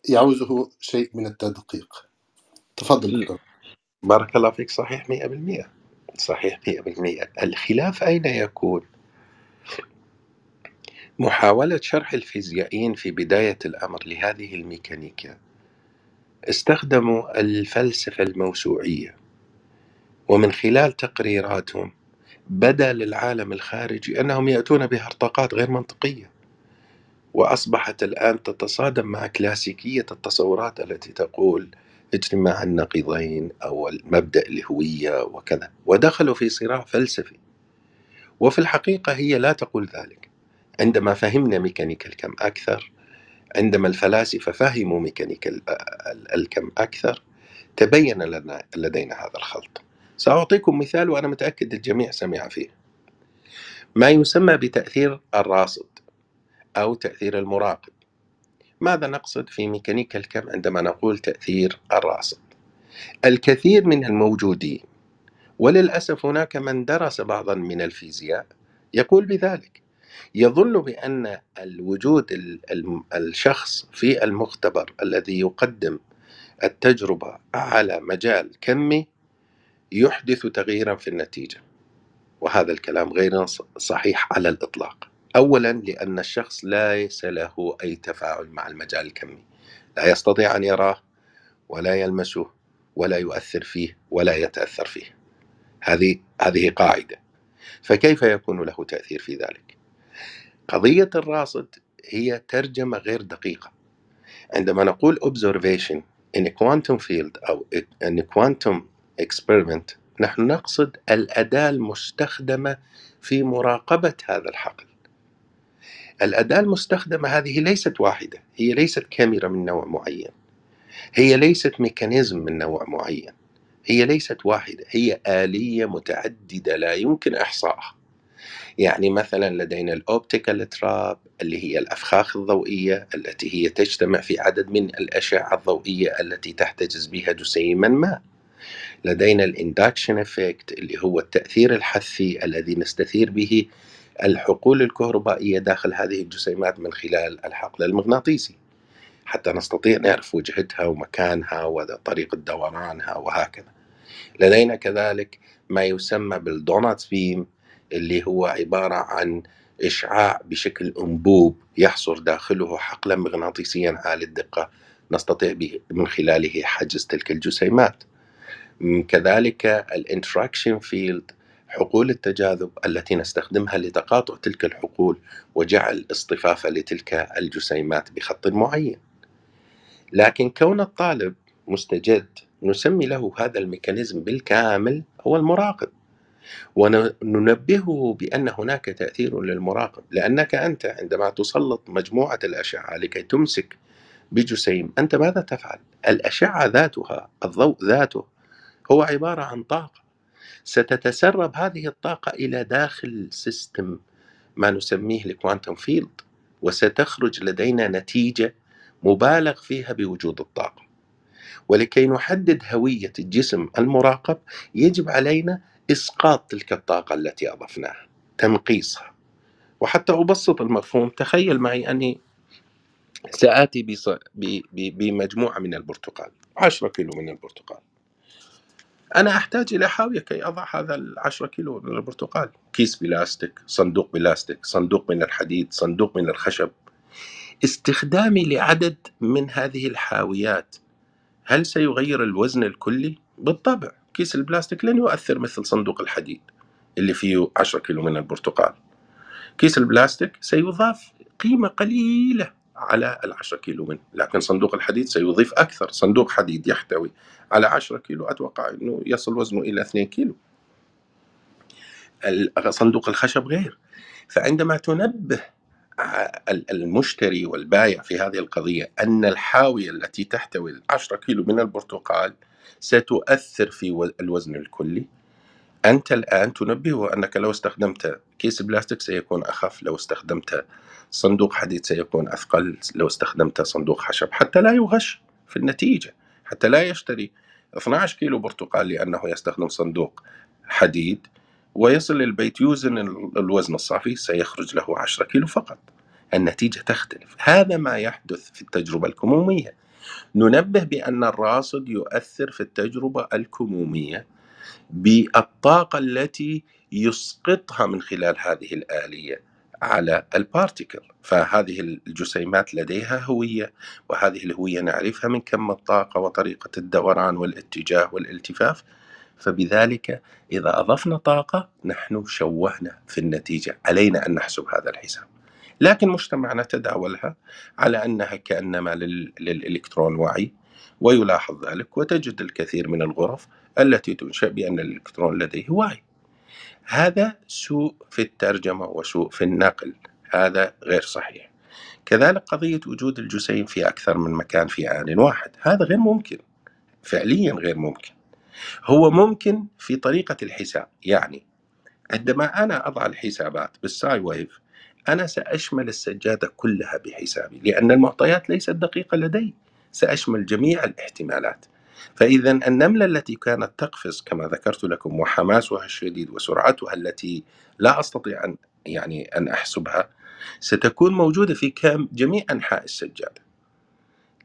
يعوزه شيء من التدقيق؟ تفضل دكتور. بارك الله فيك. صحيح 100% صحيح 100% الخلاف أين يكون؟ محاولة شرح الفيزيائيين في بداية الأمر لهذه الميكانيكا استخدموا الفلسفة الموسوعية. ومن خلال تقريراتهم بدأ للعالم الخارجي أنهم يأتون بهرطقات غير منطقية. وأصبحت الآن تتصادم مع كلاسيكية التصورات التي تقول اجتماع النقيضين أو مبدأ الهوية وكذا ودخلوا في صراع فلسفي. وفي الحقيقة هي لا تقول ذلك. عندما فهمنا ميكانيكا الكم أكثر عندما الفلاسفة فهموا ميكانيكا الكم أكثر تبين لنا لدينا هذا الخلط. سأعطيكم مثال وأنا متأكد الجميع سمع فيه. ما يسمى بتأثير الراصد أو تأثير المراقب؟ ماذا نقصد في ميكانيكا الكم عندما نقول تأثير الراصد؟ الكثير من الموجودين وللأسف هناك من درس بعضا من الفيزياء يقول بذلك يظن بأن الوجود الشخص في المختبر الذي يقدم التجربة على مجال كمي يحدث تغييرا في النتيجة وهذا الكلام غير صحيح على الإطلاق. أولا لأن الشخص ليس له أي تفاعل مع المجال الكمي. لا يستطيع أن يراه ولا يلمسه ولا يؤثر فيه ولا يتأثر فيه. هذه هذه قاعدة. فكيف يكون له تأثير في ذلك؟ قضية الراصد هي ترجمة غير دقيقة. عندما نقول observation in a quantum field أو in a quantum experiment. نحن نقصد الأداة المستخدمة في مراقبة هذا الحقل. الأداة المستخدمة هذه ليست واحدة هي ليست كاميرا من نوع معين. هي ليست mechanism من نوع معين. هي ليست واحدة هي آلية متعددة لا يمكن إحصائها. يعني مثلا لدينا ال optical trap اللي هي الأفخاخ الضوئية التي هي تجتمع في عدد من الأشعة الضوئية التي تحتجز بها جسيما ما. لدينا ال induction effect اللي هو التأثير الحثي الذي نستثير به الحقول الكهربائية داخل هذه الجسيمات من خلال الحقل المغناطيسي. حتى نستطيع نعرف وجهتها ومكانها وطريقة دورانها وهكذا. لدينا كذلك ما يسمى بال donut beam اللي هو عبارة عن إشعاع بشكل أنبوب يحصر داخله حقلا مغناطيسيا عالي الدقة نستطيع من خلاله حجز تلك الجسيمات. كذلك ال interaction field حقول التجاذب التي نستخدمها لتقاطع تلك الحقول وجعل اصطفافها لتلك الجسيمات بخط معين لكن كون الطالب مستجد نسمي له هذا الميكانيزم بالكامل هو المراقب وننبهه بأن هناك تأثير للمراقب لأنك أنت عندما تسلط مجموعة الأشعة لكي تمسك بجسيم أنت ماذا تفعل؟ الأشعة ذاتها الضوء ذاته هو عبارة عن طاقة. ستتسرب هذه الطاقة إلى داخل system ما نسميه ال quantum field وستخرج لدينا نتيجة مبالغ فيها بوجود الطاقة. ولكي نحدد هوية الجسم المراقب يجب علينا إسقاط تلك الطاقة التي أضفناها تنقيصها. وحتى أبسط المفهوم تخيل معي أني سآتي. بمجموعة من البرتقال 10 كيلو من البرتقال. أنا أحتاج إلى حاوية كي أضع هذا العشرة كيلو من البرتقال. كيس بلاستيك صندوق بلاستيك صندوق من الحديد صندوق من الخشب. استخدامي لعدد من هذه الحاويات. هل سيغير الوزن الكلي؟ بالطبع. كيس البلاستيك لن يؤثر مثل صندوق الحديد اللي فيه 10 كيلو من البرتقال. كيس البلاستيك سيضاف قيمة قليلة. على العشرة كيلو منه لكن صندوق الحديد سيضيف أكثر. صندوق حديد يحتوي على 10 كيلو. أتوقع أنه يصل وزنه إلى 2 كيلو. صندوق الخشب غير. فعندما تنبه المشتري والبائع في هذه القضية أن الحاوية التي تحتوي 10 كيلو من البرتقال ستؤثر في الوزن الكلي أنت الآن تنبهه أنك لو استخدمت كيس بلاستيك سيكون أخف لو استخدمت صندوق حديد سيكون أثقل لو استخدمت صندوق خشب حتى لا يغش في النتيجة حتى لا يشتري 12 كيلو برتقال لأنه يستخدم صندوق حديد ويصل للبيت يوزن الوزن الصافي سيخرج له 10 كيلو فقط. النتيجة تختلف. هذا ما يحدث في التجربة الكمومية. ننبه بأن الراصد يؤثر في التجربة الكمومية بالطاقة التي يسقطها من خلال هذه الآلية على البارتيكل. فهذه الجسيمات لديها هوية وهذه الهوية نعرفها من كم الطاقة وطريقة الدوران والاتجاه والالتفاف. فبذلك إذا أضفنا طاقة نحن شوهنا في النتيجة. علينا أن نحسب هذا الحساب. لكن مجتمعنا تداولها على أنها كأنما للإلكترون وعي. ويلاحظ ذلك وتجد الكثير من الغرف التي تنشأ بأن الإلكترون لديه وعي هذا سوء في الترجمة وسوء في النقل. هذا غير صحيح. كذلك قضية وجود الجسيم في أكثر من مكان في آن واحد. هذا غير ممكن. فعليا غير ممكن. هو ممكن في طريقة الحساب. يعني عندما أنا أضع الحسابات بالساي ويف أنا سأشمل السجادة كلها بحسابي لأن المعطيات ليست دقيقة لدي. سأشمل جميع الاحتمالات. فإذا النملة التي كانت تقفز كما ذكرت لكم وحماسها الشديد وسرعتها التي لا أستطيع أن يعني أن أحسبها ستكون موجودة في كام جميع أنحاء السجادة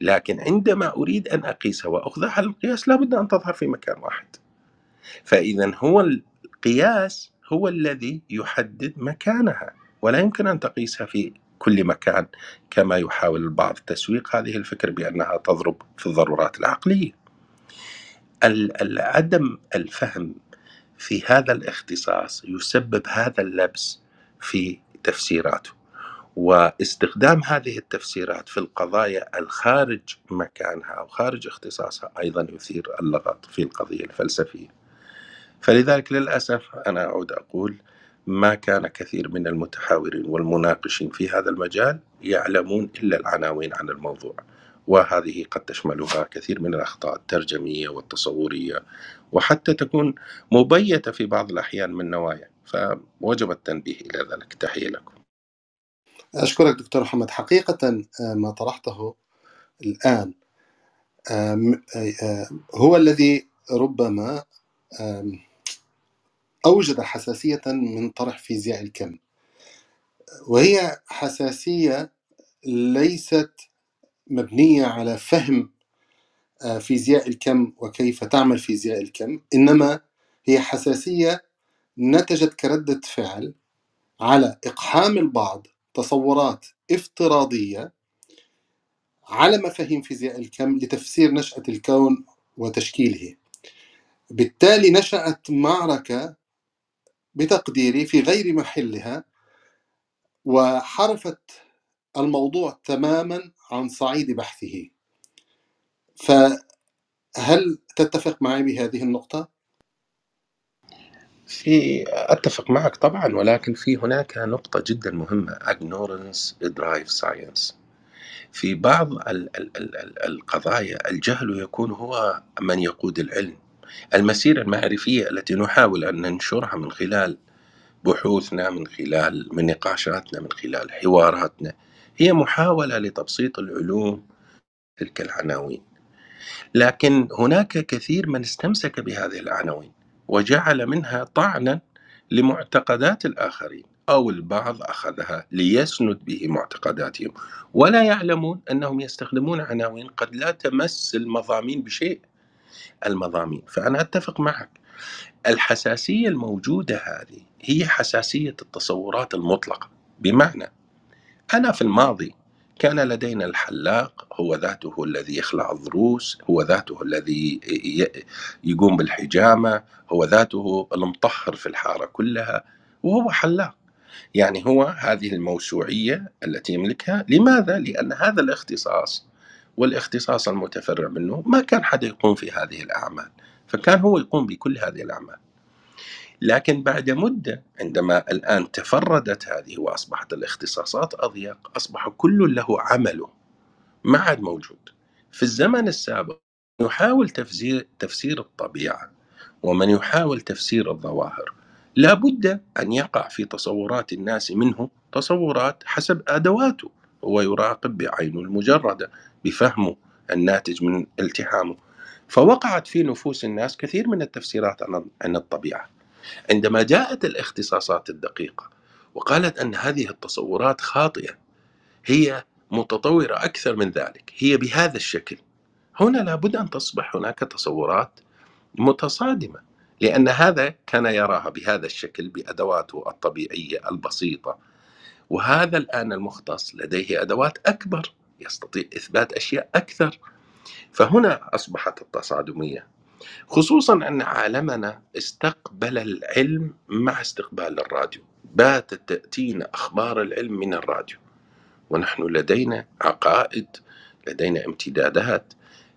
لكن عندما أريد أن أقيسها وأخضعها على القياس لابد أن تظهر في مكان واحد. فإذا هو القياس هو الذي يحدد مكانها ولا يمكن أن تقيسها في كل مكان كما يحاول البعض تسويق هذه الفكرة بأنها تضرب في الضرورات العقلية عدم الفهم في هذا الاختصاص يسبب هذا اللبس في تفسيراته واستخدام هذه التفسيرات في القضايا الخارج مكانها أو خارج اختصاصها أيضا يثير اللغط في القضية الفلسفية. فلذلك للأسف أنا أعود أقول ما كان كثير من المتحاورين والمناقشين في هذا المجال يعلمون إلا العناوين عن الموضوع وهذه قد تشملها كثير من الأخطاء الترجمية والتصورية وحتى تكون مبيتة في بعض الأحيان من نوايا فوجب التنبيه إلى ذلك. تحية لكم. أشكرك دكتور محمد. حقيقة آه، ما طرحته الآن آم، آه، هو الذي ربما أوجد حساسية من طرح فيزياء الكم. وهي حساسية ليست مبنية على فهم آه، فيزياء الكم وكيف تعمل فيزياء الكم إنما هي حساسية نتجت كردة فعل على إقحام البعض تصورات افتراضية على مفاهيم فيزياء الكم لتفسير نشأة الكون وتشكيله. بالتالي نشأت معركة بتقديري في غير محلها وحرفت الموضوع تماما عن صعيد بحثه. فهل تتفق معي بهذه النقطة؟ في أتفق معك طبعا ولكن في هناك نقطة جدا مهمة ignorance drive science. في بعض ال- ال- ال- ال- القضايا الجهل يكون هو من يقود العلم. المسيرة المعرفية التي نحاول أن ننشرها من خلال بحوثنا من خلال من نقاشاتنا من خلال حواراتنا هي محاولة لتبسيط العلوم تلك العناوين. لكن هناك كثير من استمسك بهذه العناوين وجعل منها طعنا لمعتقدات الآخرين أو البعض أخذها ليسند به معتقداتهم. ولا يعلمون أنهم يستخدمون عناوين قد لا تمس المضامين بشيء. المضامين. فأنا أتفق معك. الحساسية الموجودة هذه هي حساسية التصورات المطلقة. بمعنى أنا في الماضي كان لدينا الحلاق هو ذاته الذي يخلع الضروس هو ذاته الذي يقوم بالحجامة هو ذاته المطهر في الحارة كلها وهو حلاق. يعني هو هذه الموسوعية التي يملكها. لماذا؟ لأن هذا الاختصاص والاختصاص المتفرع منه ما كان حد يقوم في هذه الأعمال فكان هو يقوم بكل هذه الأعمال. لكن بعد مدة عندما الآن تفردت هذه وأصبحت الاختصاصات أضيق أصبح كل له عمله ما عاد موجود. في الزمن السابق يحاول تفسير تفسير الطبيعة ومن يحاول تفسير الظواهر لا بد أن يقع في تصورات الناس منه تصورات حسب أدواته هو يراقب بعينه المجردة. بفهمه الناتج من التحامه. فوقعت في نفوس الناس كثير من التفسيرات عن الطبيعة. عندما جاءت الاختصاصات الدقيقة وقالت أن هذه التصورات خاطئة هي متطورة أكثر من ذلك هي بهذا الشكل. هنا لابد أن تصبح هناك تصورات متصادمة لأن هذا كان يراها بهذا الشكل بأدواته الطبيعية البسيطة. وهذا الآن المختص لديه أدوات أكبر. يستطيع إثبات أشياء أكثر. فهنا أصبحت التصادمية. خصوصا أن عالمنا استقبل العلم مع استقبال الراديو. باتت تأتينا أخبار العلم من الراديو. ونحن لدينا عقائد لدينا امتدادات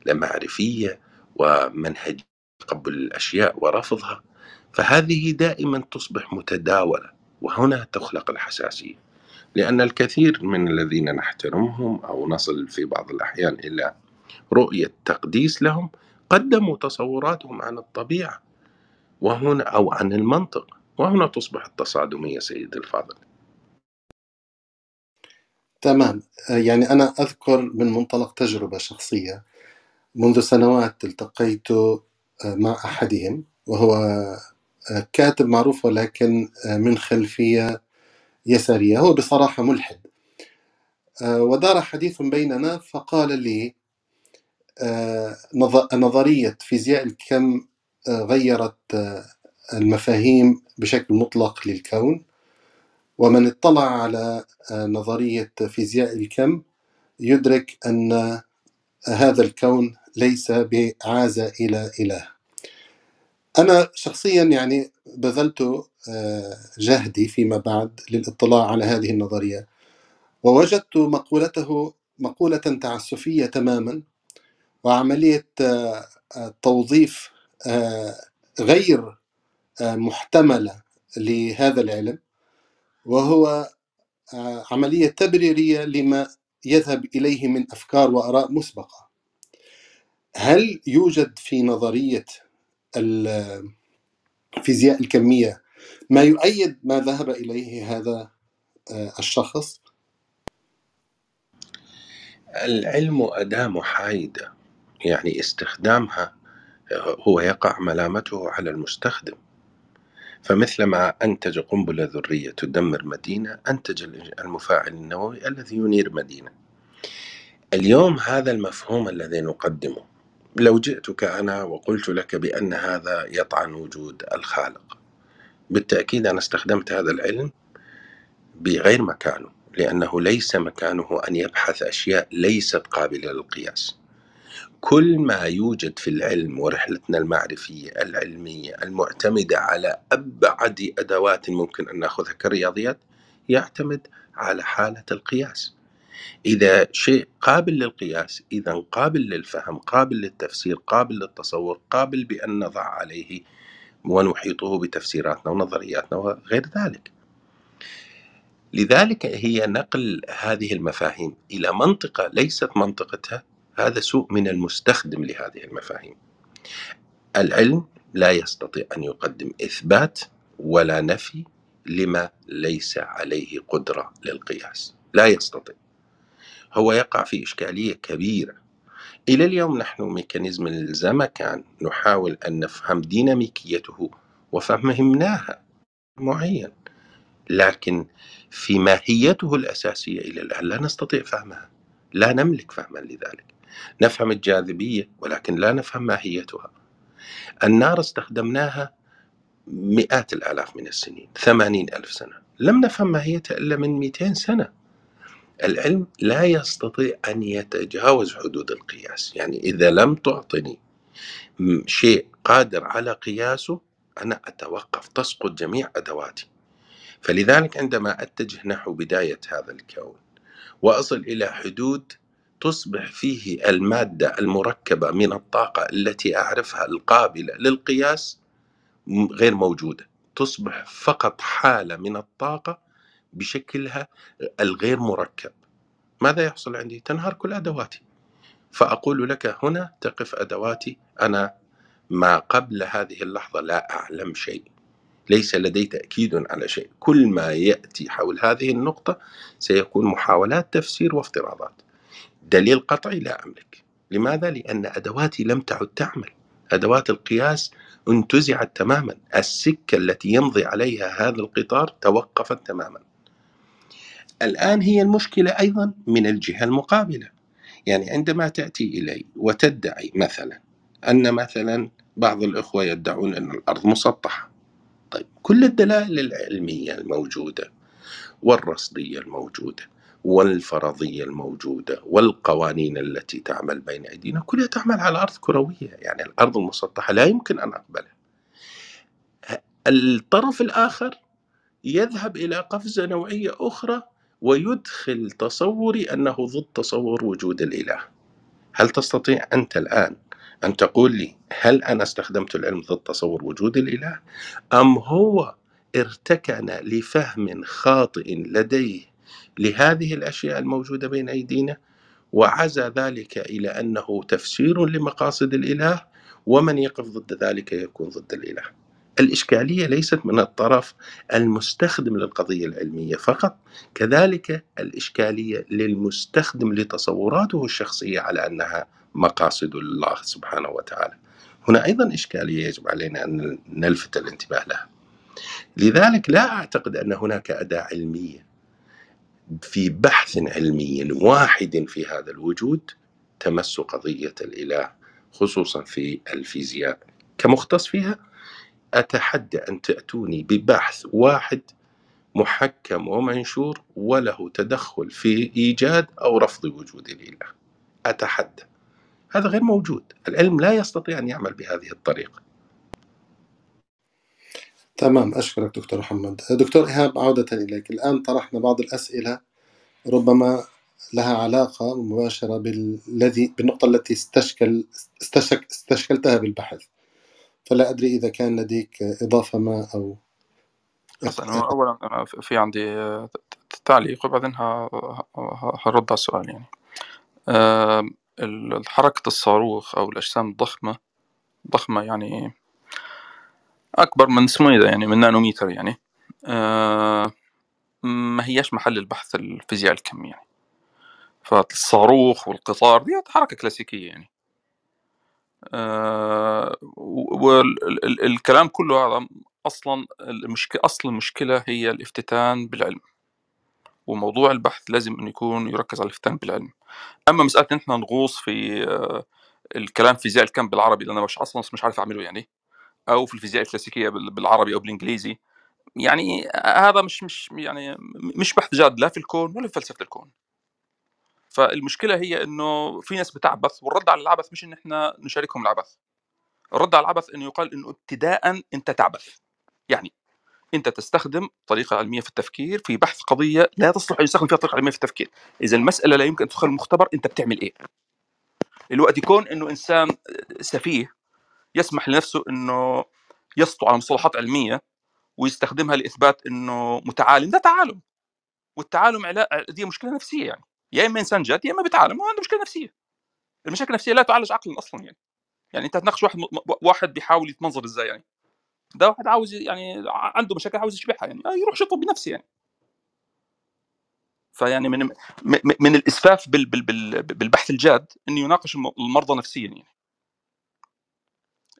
معرفية ومنهج تقبل الأشياء ورفضها. فهذه دائما تصبح متداولة. وهنا تخلق الحساسية. لأن الكثير من الذين نحترمهم أو نصل في بعض الأحيان إلى رؤية تقديس لهم قدموا تصوراتهم عن الطبيعة وهنا أو عن المنطق وهنا تصبح التصادمية سيدي الفاضل. تمام. يعني أنا أذكر من منطلق تجربة شخصية. منذ سنوات التقيت آه، مع أحدهم وهو آه، كاتب معروف ولكن آه، من خلفية يسارية هو بصراحة ملحد. آه، ودار حديث بيننا فقال لي آه، نظ- نظرية فيزياء الكم آه، غيرت المفاهيم بشكل مطلق للكون. ومن اطلع على نظرية فيزياء الكم يدرك أن هذا الكون ليس بعازة إلى إله. أنا شخصيا يعني بذلت آه، جهدي فيما بعد للاطلاع على هذه النظرية ووجدت مقولته مقولة تعسفية تماما وعملية آه، توظيف آه، غير محتملة لهذا العلم وهو عملية تبريرية لما يذهب إليه من أفكار وآراء مسبقة. هل يوجد في نظرية الفيزياء الكمية. ما يؤيد ما ذهب إليه هذا آه، الشخص؟ العلم أداة محايدة. يعني استخدامها هو يقع ملامته على المستخدم. فمثلما أنتج قنبلة ذرية تدمر مدينة أنتج المفاعل النووي الذي ينير مدينة. اليوم هذا المفهوم الذي نقدمه. لو جئتك أنا وقلت لك بأن هذا يطعن وجود الخالق بالتأكيد أنا استخدمت هذا العلم بغير مكانه لأنه ليس مكانه أن يبحث أشياء ليست قابلة للقياس. كل ما يوجد في العلم ورحلتنا المعرفية العلمية المعتمدة على أبعد أدوات ممكن أن نأخذها كالرياضيات يعتمد على حالة القياس. إذا شيء قابل للقياس إذا قابل للفهم قابل للتفسير قابل للتصور قابل بأن نضع عليه ونحيطه بتفسيراتنا ونظرياتنا وغير ذلك. لذلك هي نقل هذه المفاهيم إلى منطقة ليست منطقتها هذا سوء من المستخدم لهذه المفاهيم. العلم لا يستطيع أن يقدم إثبات ولا نفي لما ليس عليه قدرة للقياس لا يستطيع. هو يقع في إشكالية كبيرة. إلى اليوم نحن ميكانيزم الزمكان نحاول أن نفهم ديناميكيته وفهمناها معين لكن في ماهيته الأساسية إلى الآن لا نستطيع فهمها لا نملك فهما لذلك. نفهم الجاذبية ولكن لا نفهم ماهيتها. النار استخدمناها مئات الآلاف من السنين ثمانين ألف سنة. لم نفهم ماهيتها إلا من 200 سنة. العلم لا يستطيع أن يتجاوز حدود القياس. يعني إذا لم تعطني شيء قادر على قياسه أنا أتوقف تسقط جميع أدواتي. فلذلك عندما أتجه نحو بداية هذا الكون وأصل إلى حدود تصبح فيه المادة المركبة من الطاقة التي أعرفها القابلة للقياس غير موجودة. تصبح فقط حالة من الطاقة بشكلها الغير مركب. ماذا يحصل عندي؟ تنهار كل أدواتي. فأقول لك هنا تقف أدواتي. أنا ما قبل هذه اللحظة لا أعلم شيء. ليس لدي تأكيد على شيء. كل ما يأتي حول هذه النقطة سيكون محاولات تفسير وافتراضات. دليل قطعي لا أملك. لماذا؟ لأن أدواتي لم تعد تعمل. أدوات القياس انتزعت تماما. السكة التي يمضي عليها هذا القطار توقفت تماما. الآن هي المشكلة أيضا من الجهة المقابلة. يعني عندما تأتي إلي وتدعي مثلا أن مثلا بعض الإخوة يدعون أن الأرض مسطحة. طيب كل الدلائل العلمية الموجودة والرصدية الموجودة والفرضية الموجودة والقوانين التي تعمل بين أيدينا كلها تعمل على أرض كروية. يعني الأرض المسطحة لا يمكن أن أقبلها. الطرف الآخر يذهب إلى قفزة نوعية أخرى ويدخل تصوري أنه ضد تصور وجود الإله. هل تستطيع أنت الآن أن تقول لي هل أنا استخدمت العلم ضد تصور وجود الإله؟ أم هو ارتكن لفهم خاطئ لديه لهذه الأشياء الموجودة بين أيدينا؟ وعزى ذلك إلى أنه تفسير لمقاصد الإله ومن يقف ضد ذلك يكون ضد الإله. الإشكالية ليست من الطرف المستخدم للقضية العلمية فقط كذلك الإشكالية للمستخدم لتصوراته الشخصية على أنها مقاصد الله سبحانه وتعالى. هنا أيضا إشكالية يجب علينا أن نلفت الانتباه لها. لذلك لا أعتقد أن هناك أداة علمية في بحث علمي واحد في هذا الوجود تمس قضية الإله خصوصا في الفيزياء. كمختص فيها أتحدى أن تأتوني ببحث واحد محكم ومنشور وله تدخل في إيجاد أو رفض وجود الإله. أتحدى. هذا غير موجود. العلم لا يستطيع أن يعمل بهذه الطريقة. تمام. أشكرك دكتور محمد. دكتور إيهاب عودة إليك. الآن طرحنا بعض الأسئلة ربما لها علاقة مباشرة بالذي بالنقطة التي استشكل استشك استشكلتها بالبحث. فلا أدري إذا كان لديك إضافة ما أو بس أنا أولا أنا في عندي آه، تعليق وبعدين هرد على السؤال يعني. ال- حركة الصاروخ أو الأجسام الضخمة ضخمة يعني أكبر من اسمه إيه ده؟ يعني من نانوميتر يعني. آه، ما هياش محل البحث الفيزياء الكم يعني. فالصاروخ والقطار دي حركة كلاسيكية يعني. والكلام كله هذا أصلا المشكلة أصل المشكلة هي الافتتان بالعلم وموضوع البحث لازم إنه يكون يركز على الافتتان بالعلم. أما مسألة إن إحنا نغوص في آه، الكلام فيزياء الكم بالعربي اللي أنا مش أصلا مش عارف أعمله يعني أو في الفيزياء الكلاسيكية بال- بالعربي أو بالإنجليزي يعني هذا مش مش يعني مش بحث جاد لا في الكون ولا في فلسفة الكون. فالمشكلة هي إنه في ناس بتعبث والرد على العبث مش إن إحنا نشاركهم العبث. الرد على العبث إنه يقال إنه ابتداء أنت تعبث. يعني أنت تستخدم طريقة علمية في التفكير في بحث قضية لا تصلح أن يستخدم فيها طريقة علمية في التفكير. إذا المسألة لا يمكن أن تدخل المختبر أنت بتعمل إيه؟ الوقت يكون إنه إنسان سفيه يسمح لنفسه إنه يسطو على مصطلحات علمية ويستخدمها لإثبات إنه متعالم. ده تعالم. والتعالم. دي مشكلة نفسية يعني. يا إما إنسان جاد يا إما بيتعالم وعنده مشكلة نفسية. المشاكل النفسية لا تعالج عقلا أصلا يعني. يعني أنت هتناقش واحد واحد بيحاول يتمنظر إزاي يعني. ده واحد عاوز يعني عنده مشاكل عاوز يشبعها يعني. آه، يروح يشطب بنفسه يعني. فيعني من من الإسفاف بال بال بال بالبحث الجاد إنه يناقش الم- المرضى نفسيا يعني.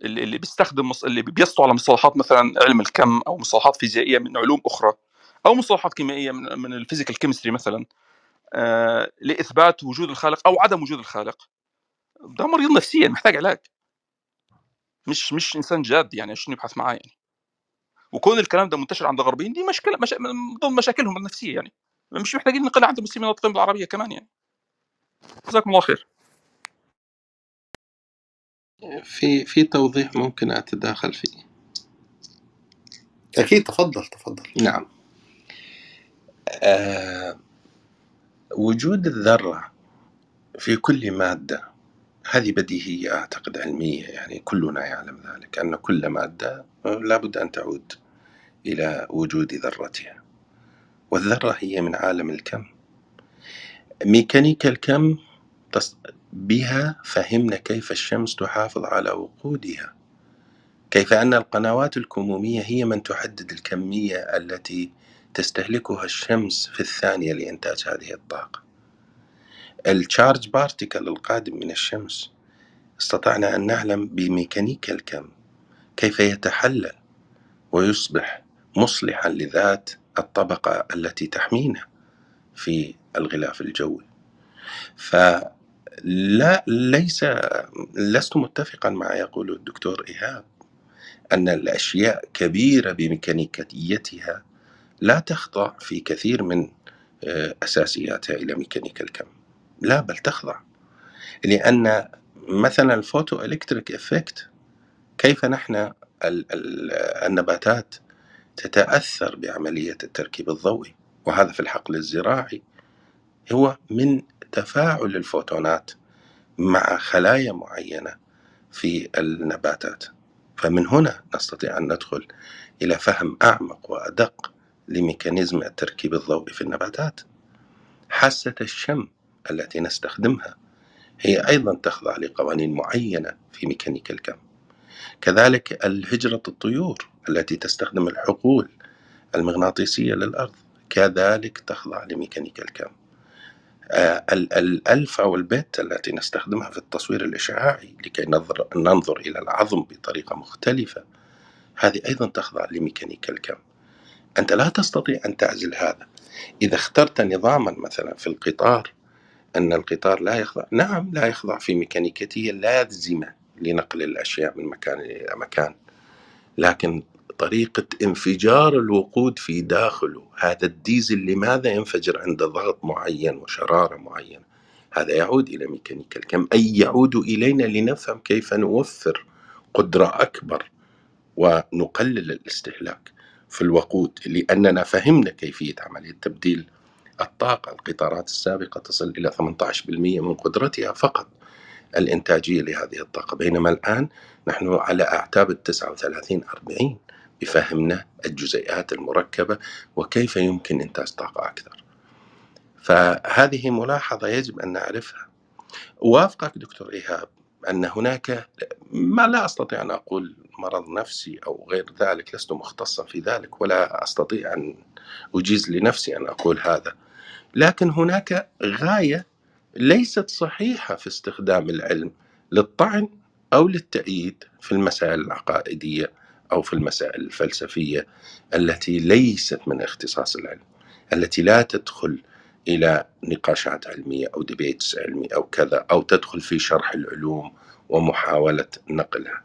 اللي بيستخدم. اللي بيسطو على مصطلحات مثلا علم الكم أو مصطلحات فيزيائية من علوم أخرى أو مصطلحات كيميائية من, من ال physical chemistry مثلا. لإثبات وجود الخالق أو عدم وجود الخالق. ده مريض نفسيا محتاج علاج. مش مش إنسان جاد يعني عشان يبحث معاه يعني؟ وكون الكلام ده منتشر عند الغربيين دي مشكلة مش... من ضمن مشاكلهم النفسية يعني. مش محتاجين نقل عند المسلمين الناطقين بالعربية كمان يعني. جزاكم الله خير. في في توضيح ممكن أتداخل فيه. أكيد تفضل تفضل. نعم. آه وجود الذرة في كل مادة هذه بديهية أعتقد علمية يعني كلنا يعلم ذلك أن كل مادة لابد أن تعود إلى وجود ذرتها. والذرة هي من عالم الكم. ميكانيكا الكم بها فهمنا كيف الشمس تحافظ على وقودها. كيف أن القنوات الكمومية هي من تحدد الكمية التي تستهلكها الشمس في الثانية لإنتاج هذه الطاقة. ال charged particle القادم من الشمس. استطعنا أن نعلم بميكانيكا الكم كيف يتحلل ويصبح مصلحا لذات الطبقة التي تحمينا في الغلاف الجوي. فلا ليس لست متفقا مع يقول الدكتور إيهاب أن الأشياء كبيرة بميكانيكيتها لا تخضع في كثير من آه، أساسياتها إلى ميكانيكا الكم. لا بل تخضع. لأن مثلا ال photoelectric effect كيف نحن ال- ال- النباتات تتأثر بعملية التركيب الضوئي؟ وهذا في الحقل الزراعي. هو من تفاعل الفوتونات مع خلايا معينة في النباتات. فمن هنا نستطيع أن ندخل إلى فهم أعمق وأدق ل mechanism التركيب الضوئي في النباتات. حاسة الشم التي نستخدمها هي أيضا تخضع لقوانين معينة في ميكانيكا الكم. كذلك الهجرة الطيور التي تستخدم الحقول المغناطيسية للأرض كذلك تخضع لميكانيكا الكم. آه، ال- الألفا والبيتا التي نستخدمها في التصوير الإشعاعي لكي ننظر إلى العظم بطريقة مختلفة هذه أيضا تخضع لميكانيكا الكم. أنت لا تستطيع أن تعزل هذا. إذا اخترت نظاما مثلا في القطار أن القطار لا يخضع نعم لا يخضع في ميكانيكته اللازمة لنقل الأشياء من مكان إلى مكان. لكن طريقة انفجار الوقود في داخله هذا الديزل لماذا ينفجر عند ضغط معين وشرارة معينة؟ هذا يعود إلى ميكانيكا الكم أي يعود إلينا لنفهم كيف نوفر قدرة أكبر ونقلل الاستهلاك. في الوقود لأننا فهمنا كيفية عملية تبديل الطاقة القطارات السابقة تصل إلى 18% من قدرتها فقط. الإنتاجية لهذه الطاقة بينما الآن نحن على أعتاب ال 39 40 يفهمنا الجزيئات المركبة وكيف يمكن إنتاج طاقة أكثر. فهذه ملاحظة يجب أن نعرفها. وافقك دكتور إيهاب أن هناك ما لا أستطيع أن أقول مرض نفسي أو غير ذلك لست مختصا في ذلك ولا أستطيع أن أجيز لنفسي أن أقول هذا. لكن هناك غاية ليست صحيحة في استخدام العلم للطعن أو للتأييد في المسائل العقائدية أو في المسائل الفلسفية التي ليست من اختصاص العلم التي لا تدخل إلى نقاشات علمية أو ديبيتس علمي أو كذا أو تدخل في شرح العلوم ومحاولة نقلها.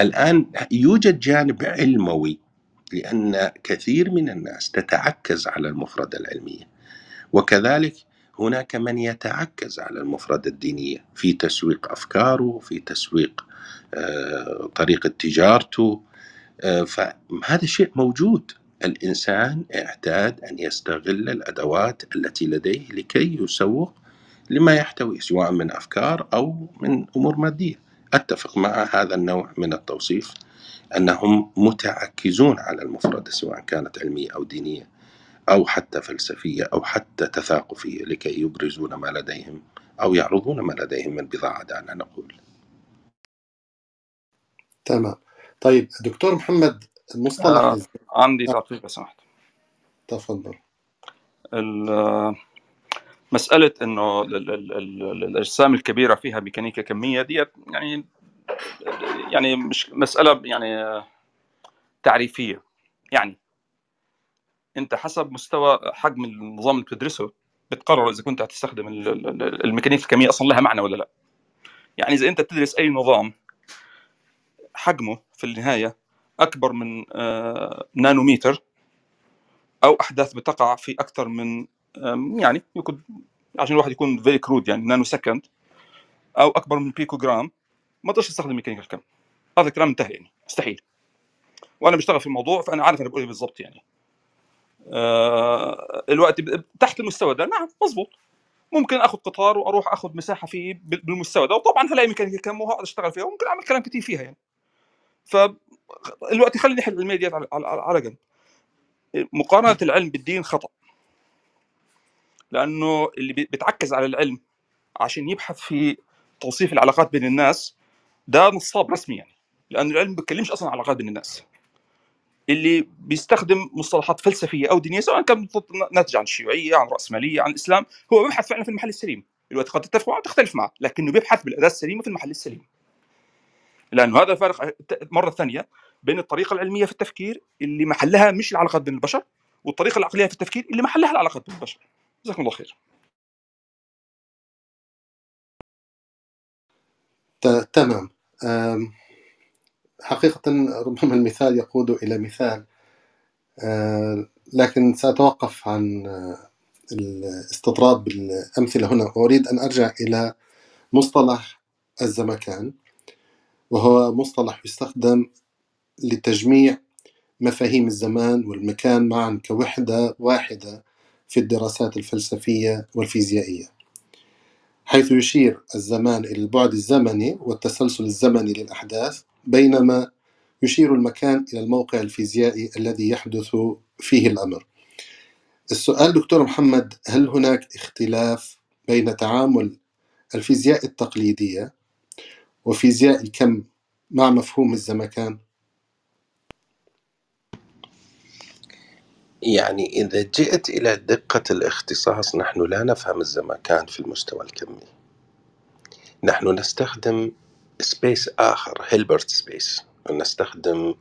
الآن يوجد جانب علموي لأن كثير من الناس تتعكز على المفردة العلمية. وكذلك هناك من يتعكز على المفردة الدينية في تسويق أفكاره في تسويق آه، طريقة تجارته. آه، فهذا شيء موجود. الإنسان اعتاد أن يستغل الأدوات التي لديه لكي يسوق لما يحتوي سواء من أفكار أو من أمور مادية. أتفق مع هذا النوع من التوصيف أنهم متعكزون على المفردة سواء كانت علمية أو دينية أو حتى فلسفية أو حتى تثاقفية لكي يبرزون ما لديهم أو يعرضون ما لديهم من بضاعة دعنا نقول. تمام. طيب دكتور محمد المصطلح آه الز- عندي آه، تعقيب لو سمحت. تفضل. مسألة ال- الأجسام الكبيرة فيها ميكانيكا كمية ديت يعني يعني مش مسألة يعني تعريفية. يعني أنت حسب مستوى حجم النظام اللي بتدرسه بتقرر إذا كنت هتستخدم ال- ال- ال- الميكانيكا الكمية أصلا لها معنى ولا لا. يعني إذا أنت بتدرس أي نظام حجمه في النهاية أكبر من آه، نانوميتر أو أحداث بتقع في أكثر من يعني يكون عشان الواحد يكون very crude يعني nanosecond أو أكبر من بيكو جرام ما تقدرش تستخدم ميكانيكا الكم هذا الكلام انتهى يعني مستحيل. وأنا بشتغل في الموضوع فأنا عارف أنا بقول إيه بالضبط يعني. آه الوقت تحت المستوى ده نعم مزبوط ممكن اخذ قطار وأروح اخذ مساحة فيه بال- بالمستوى ده وطبعا هلاقي ميكانيكا كم وهقعد أشتغل فيها وممكن أعمل كلام كتير فيها يعني. فالوقت خليني نحل العلميه على, على, على جنب. مقارنة العلم بالدين خطأ. لأنه اللي بيتعكز على العلم عشان يبحث في توصيف العلاقات بين الناس ده نصاب رسمي يعني. لأن العلم ما بيتكلمش أصلا عن علاقات بين الناس. اللي بيستخدم مصطلحات فلسفية أو دينية سواء كان ناتج عن الشيوعية عن الراسماليه عن الإسلام هو بيبحث فعلا في المحل السليم. الوقت قد تتفق معه تختلف معه لكنه بيبحث بالأداة السليمة في المحل السليم. لأنه هذا الفارق مرة ثانية بين الطريقة العلمية في التفكير اللي محلها مش العلاقات بين البشر والطريقة العقلية في التفكير اللي محلها العلاقات بين البشر. جزاكم الله خير. تمام. حقيقة ربما المثال يقود إلى مثال لكن سأتوقف عن آه، الاستطراد بالأمثلة هنا. وأريد أن أرجع إلى مصطلح الزمكان. وهو مصطلح يستخدم لتجميع مفاهيم الزمان والمكان معا كوحدة واحدة في الدراسات الفلسفية والفيزيائية. حيث يشير الزمان إلى البعد الزمني والتسلسل الزمني للأحداث بينما يشير المكان إلى الموقع الفيزيائي الذي يحدث فيه الأمر. السؤال دكتور محمد هل هناك اختلاف بين تعامل الفيزياء التقليدية وفيزياء الكم مع مفهوم الزمكان؟ يعني إذا جئت إلى دقة الاختصاص نحن لا نفهم الزمكان في المستوى الكمي. نحن نستخدم space آخر Hilbert space نستخدم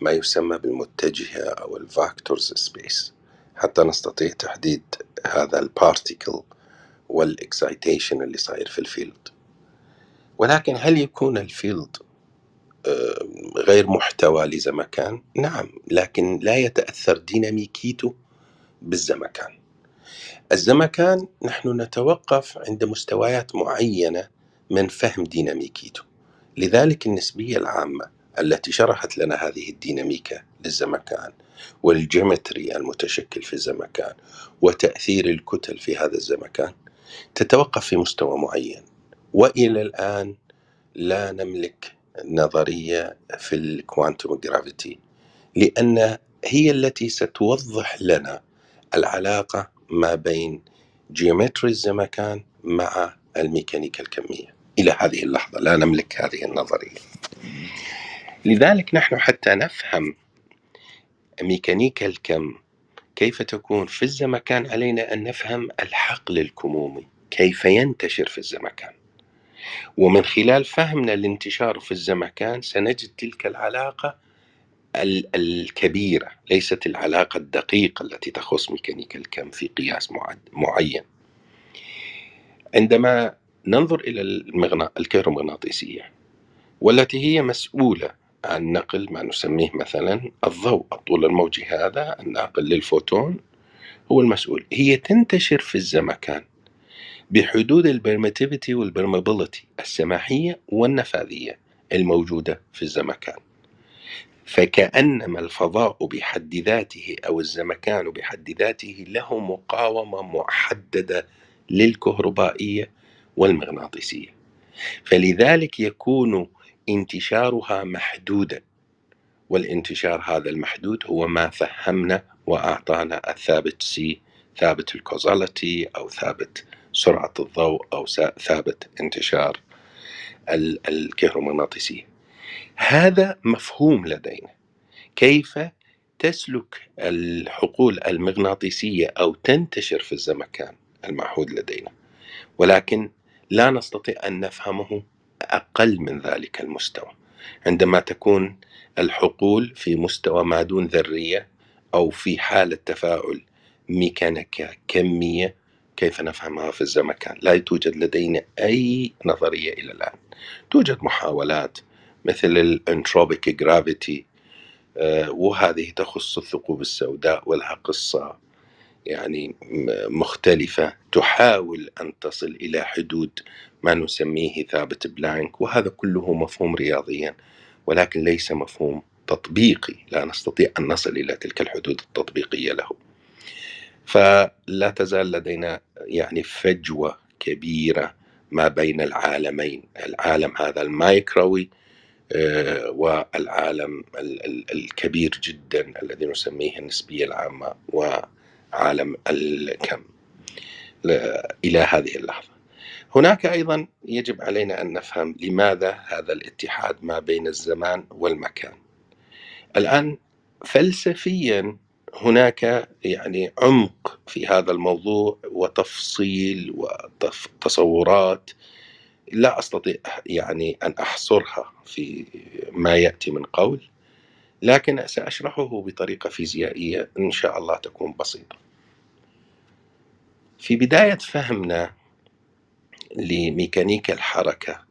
ما يسمى بالمتجهة أو ال vectors space حتى نستطيع تحديد هذا ال particle وال excitation اللي صاير في ال field. ولكن هل يكون ال field آه، غير محتوى لزمكان؟ نعم لكن لا يتأثر ديناميكيته بالزمكان. الزمكان نحن نتوقف عند مستويات معينة من فهم ديناميكيته. لذلك النسبية العامة التي شرحت لنا هذه الديناميكا للزمكان وال geometry المتشكل في الزمكان وتأثير الكتل في هذا الزمكان تتوقف في مستوى معين. وإلى الآن لا نملك نظرية في ال quantum gravity لأن هي التي ستوضح لنا العلاقة ما بين جيومتري الزمكان مع الميكانيكا الكمية. إلى هذه اللحظة لا نملك هذه النظرية. لذلك نحن حتى نفهم ميكانيكا الكم كيف تكون في الزمكان علينا أن نفهم الحقل الكمومي كيف ينتشر في الزمكان. ومن خلال فهمنا الانتشار في الزمكان سنجد تلك العلاقة ال- الكبيرة ليست العلاقة الدقيقة التي تخص ميكانيكا الكم في قياس معين عندما ننظر إلى. الكهرومغناطيسية والتي هي مسؤولة عن نقل ما نسميه مثلا الضوء الطول الموجي هذا الناقل للفوتون هو المسؤول هي تنتشر في الزمكان بحدود ال permittivity وال permeability السماحية والنفاذية الموجودة في الزمكان. فكأنما الفضاء بحد ذاته أو الزمكان بحد ذاته له مقاومة محددة للكهربائية والمغناطيسية. فلذلك يكون انتشارها محدودا والانتشار هذا المحدود هو ما فهمنا وأعطانا الثابت سي ثابت ال causality أو ثابت سرعة الضوء أو ثابت انتشار ال- الكهرومغناطيسية هذا مفهوم لدينا. كيف تسلك الحقول المغناطيسية أو تنتشر في الزمكان المعهود لدينا؟ ولكن لا نستطيع أن نفهمه أقل من ذلك المستوى. عندما تكون الحقول في مستوى ما دون ذرية أو في حالة تفاعل ميكانيكا كمية كيف نفهمها في الزمكان. لا توجد لدينا أي نظرية إلى الآن. توجد محاولات مثل ال entropic gravity وهذه تخص الثقوب السوداء ولها قصة يعني مختلفة. تحاول أن تصل إلى حدود ما نسميه ثابت بلانك وهذا كله مفهوم رياضيا ولكن ليس مفهوم تطبيقي. لا نستطيع أن نصل إلى تلك الحدود التطبيقية له. فلا تزال لدينا يعني فجوة كبيرة ما بين العالمين العالم هذا المايكروي آه، والعالم ال- ال- الكبير جدا الذي نسميه النسبية العامة وعالم الكم إلى هذه اللحظة. هناك أيضا يجب علينا أن نفهم لماذا هذا الاتحاد ما بين الزمان والمكان. الآن فلسفيا هناك يعني عمق في هذا الموضوع وتفصيل وتصورات لا أستطيع يعني أن أحصرها في ما يأتي من قول لكن سأشرحه بطريقة فيزيائية إن شاء الله تكون بسيطة. في بداية فهمنا لميكانيكا الحركة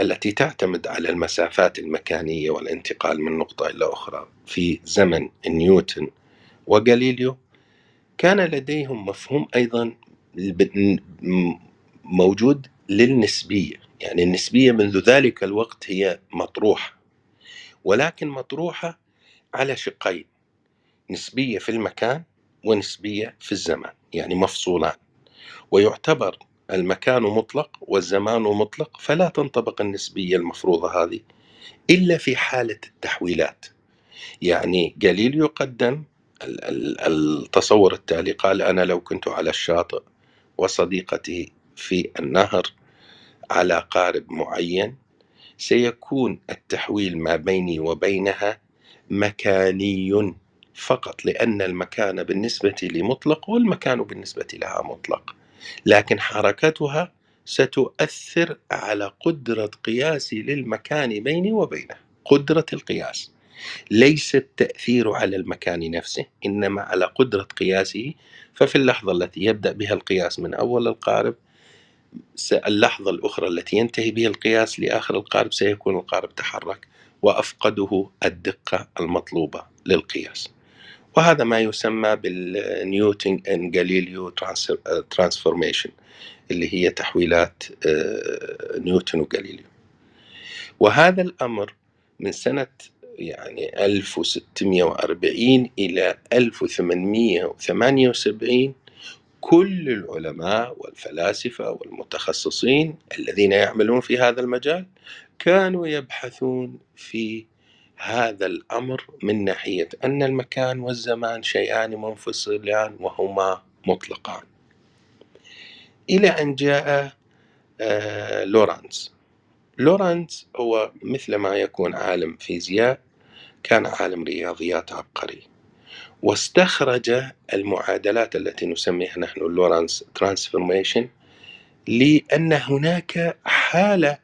التي تعتمد على المسافات المكانية والانتقال من نقطة إلى أخرى في زمن نيوتن وغاليليو كان لديهم مفهوم م- موجود للنسبية. يعني النسبية منذ ذلك الوقت هي مطروحة. ولكن مطروحة على شقين نسبية في المكان ونسبية في الزمان يعني مفصولان. ويعتبر المكان مطلق والزمان مطلق فلا تنطبق النسبية المفروضة هذه إلا في حالة التحويلات. يعني جاليليو قدم التصور التالي قال أنا لو كنت على الشاطئ وصديقتي في النهر على قارب معين سيكون التحويل ما بيني وبينها مكاني فقط لأن المكان بالنسبة لي مطلق والمكان بالنسبة لها مطلق. لكن حركتها ستؤثر على قدرة قياسي للمكان بيني وبينها قدرة القياس. ليس التأثير على المكان نفسه إنما على قدرة قياسه. ففي اللحظة التي يبدأ بها القياس من أول القارب اللحظة الأخرى التي ينتهي بها القياس لآخر القارب سيكون القارب تحرك وأفقده الدقة المطلوبة للقياس. وهذا ما يسمى بالنيوتن إن جاليليو ترانسفورميشن اللي هي تحويلات آه، نيوتن وجاليليو وهذا الأمر من سنة يعني 1640 إلى 1878 كل العلماء والفلاسفة والمتخصصين الذين يعملون في هذا المجال كانوا يبحثون في هذا الأمر من ناحية أن المكان والزمان شيئان منفصلان وهما مطلقان. إلى أن جاء آه، لورنتز. لورنتز هو مثل ما يكون عالم فيزياء كان عالم رياضيات عبقري. واستخرج المعادلات التي نسميها نحن Lorentz transformation لأن هناك حالة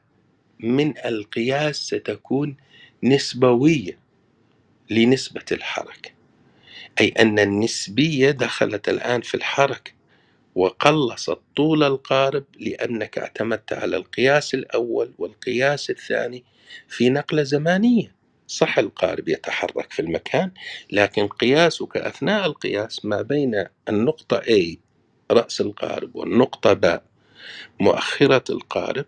من القياس ستكون نسبوية لنسبة الحركة. أي أن النسبية دخلت الآن في الحركة وقلصت طول القارب لأنك اعتمدت على القياس الأول والقياس الثاني في نقلة زمانية. صح القارب يتحرك في المكان لكن قياسك أثناء القياس ما بين النقطة A رأس القارب والنقطة ب مؤخرة القارب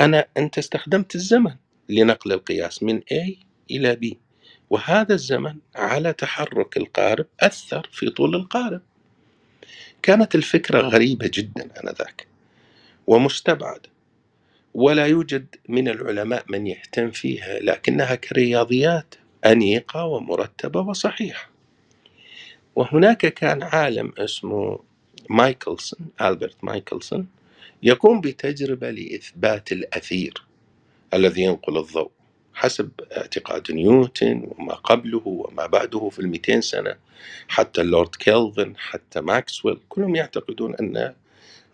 أنا أنت استخدمت الزمن لنقل القياس من A إلى B وهذا الزمن على تحرك القارب أثر في طول القارب. كانت الفكرة غريبة جدا آنذاك ومستبعدة. ولا يوجد من العلماء من يهتم فيها لكنها كرياضيات أنيقة ومرتبة وصحيحة. وهناك كان عالم اسمه مايكلسون ألبرت مايكلسون يقوم بتجربة لإثبات الأثير الذي ينقل الضوء حسب اعتقاد نيوتن وما قبله وما بعده في المئتين سنة. حتى اللورد كيلفن حتى ماكسويل كلهم يعتقدون أن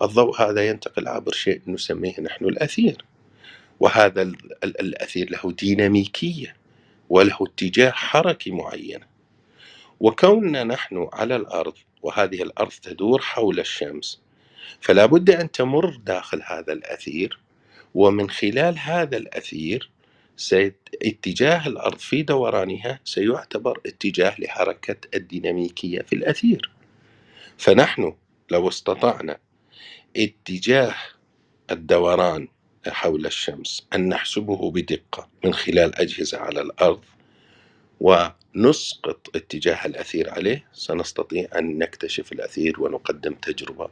الضوء هذا ينتقل عبر شيء نسميه نحن الأثير. وهذا ال- ال- الأثير له ديناميكية وله اتجاه حركي معين. وكوننا نحن على الأرض وهذه الأرض تدور حول الشمس فلا بد أن تمر داخل هذا الأثير. ومن خلال هذا الأثير. اتجاه الأرض في دورانها سيعتبر اتجاه لحركة الديناميكية في الأثير. فنحن لو استطعنا اتجاه الدوران حول الشمس أن نحسبه بدقة من خلال أجهزة على الأرض ونسقط اتجاه الأثير عليه سنستطيع أن نكتشف الأثير ونقدم تجربة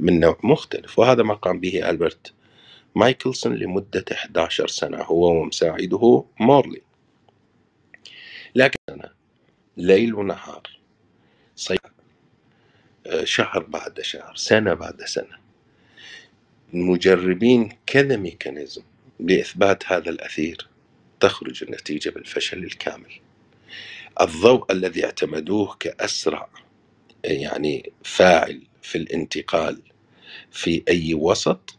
من نوع مختلف. وهذا ما قام به ألبرت مايكلسون لمدة 11 سنة هو ومساعده مورلي لكن ليل ونهار صيف شهر بعد شهر سنة بعد سنة مجربين كذا ميكانيزم لإثبات هذا الأثير تخرج النتيجة بالفشل الكامل. الضوء الذي اعتمدوه كأسرع يعني فاعل في الانتقال في أي وسط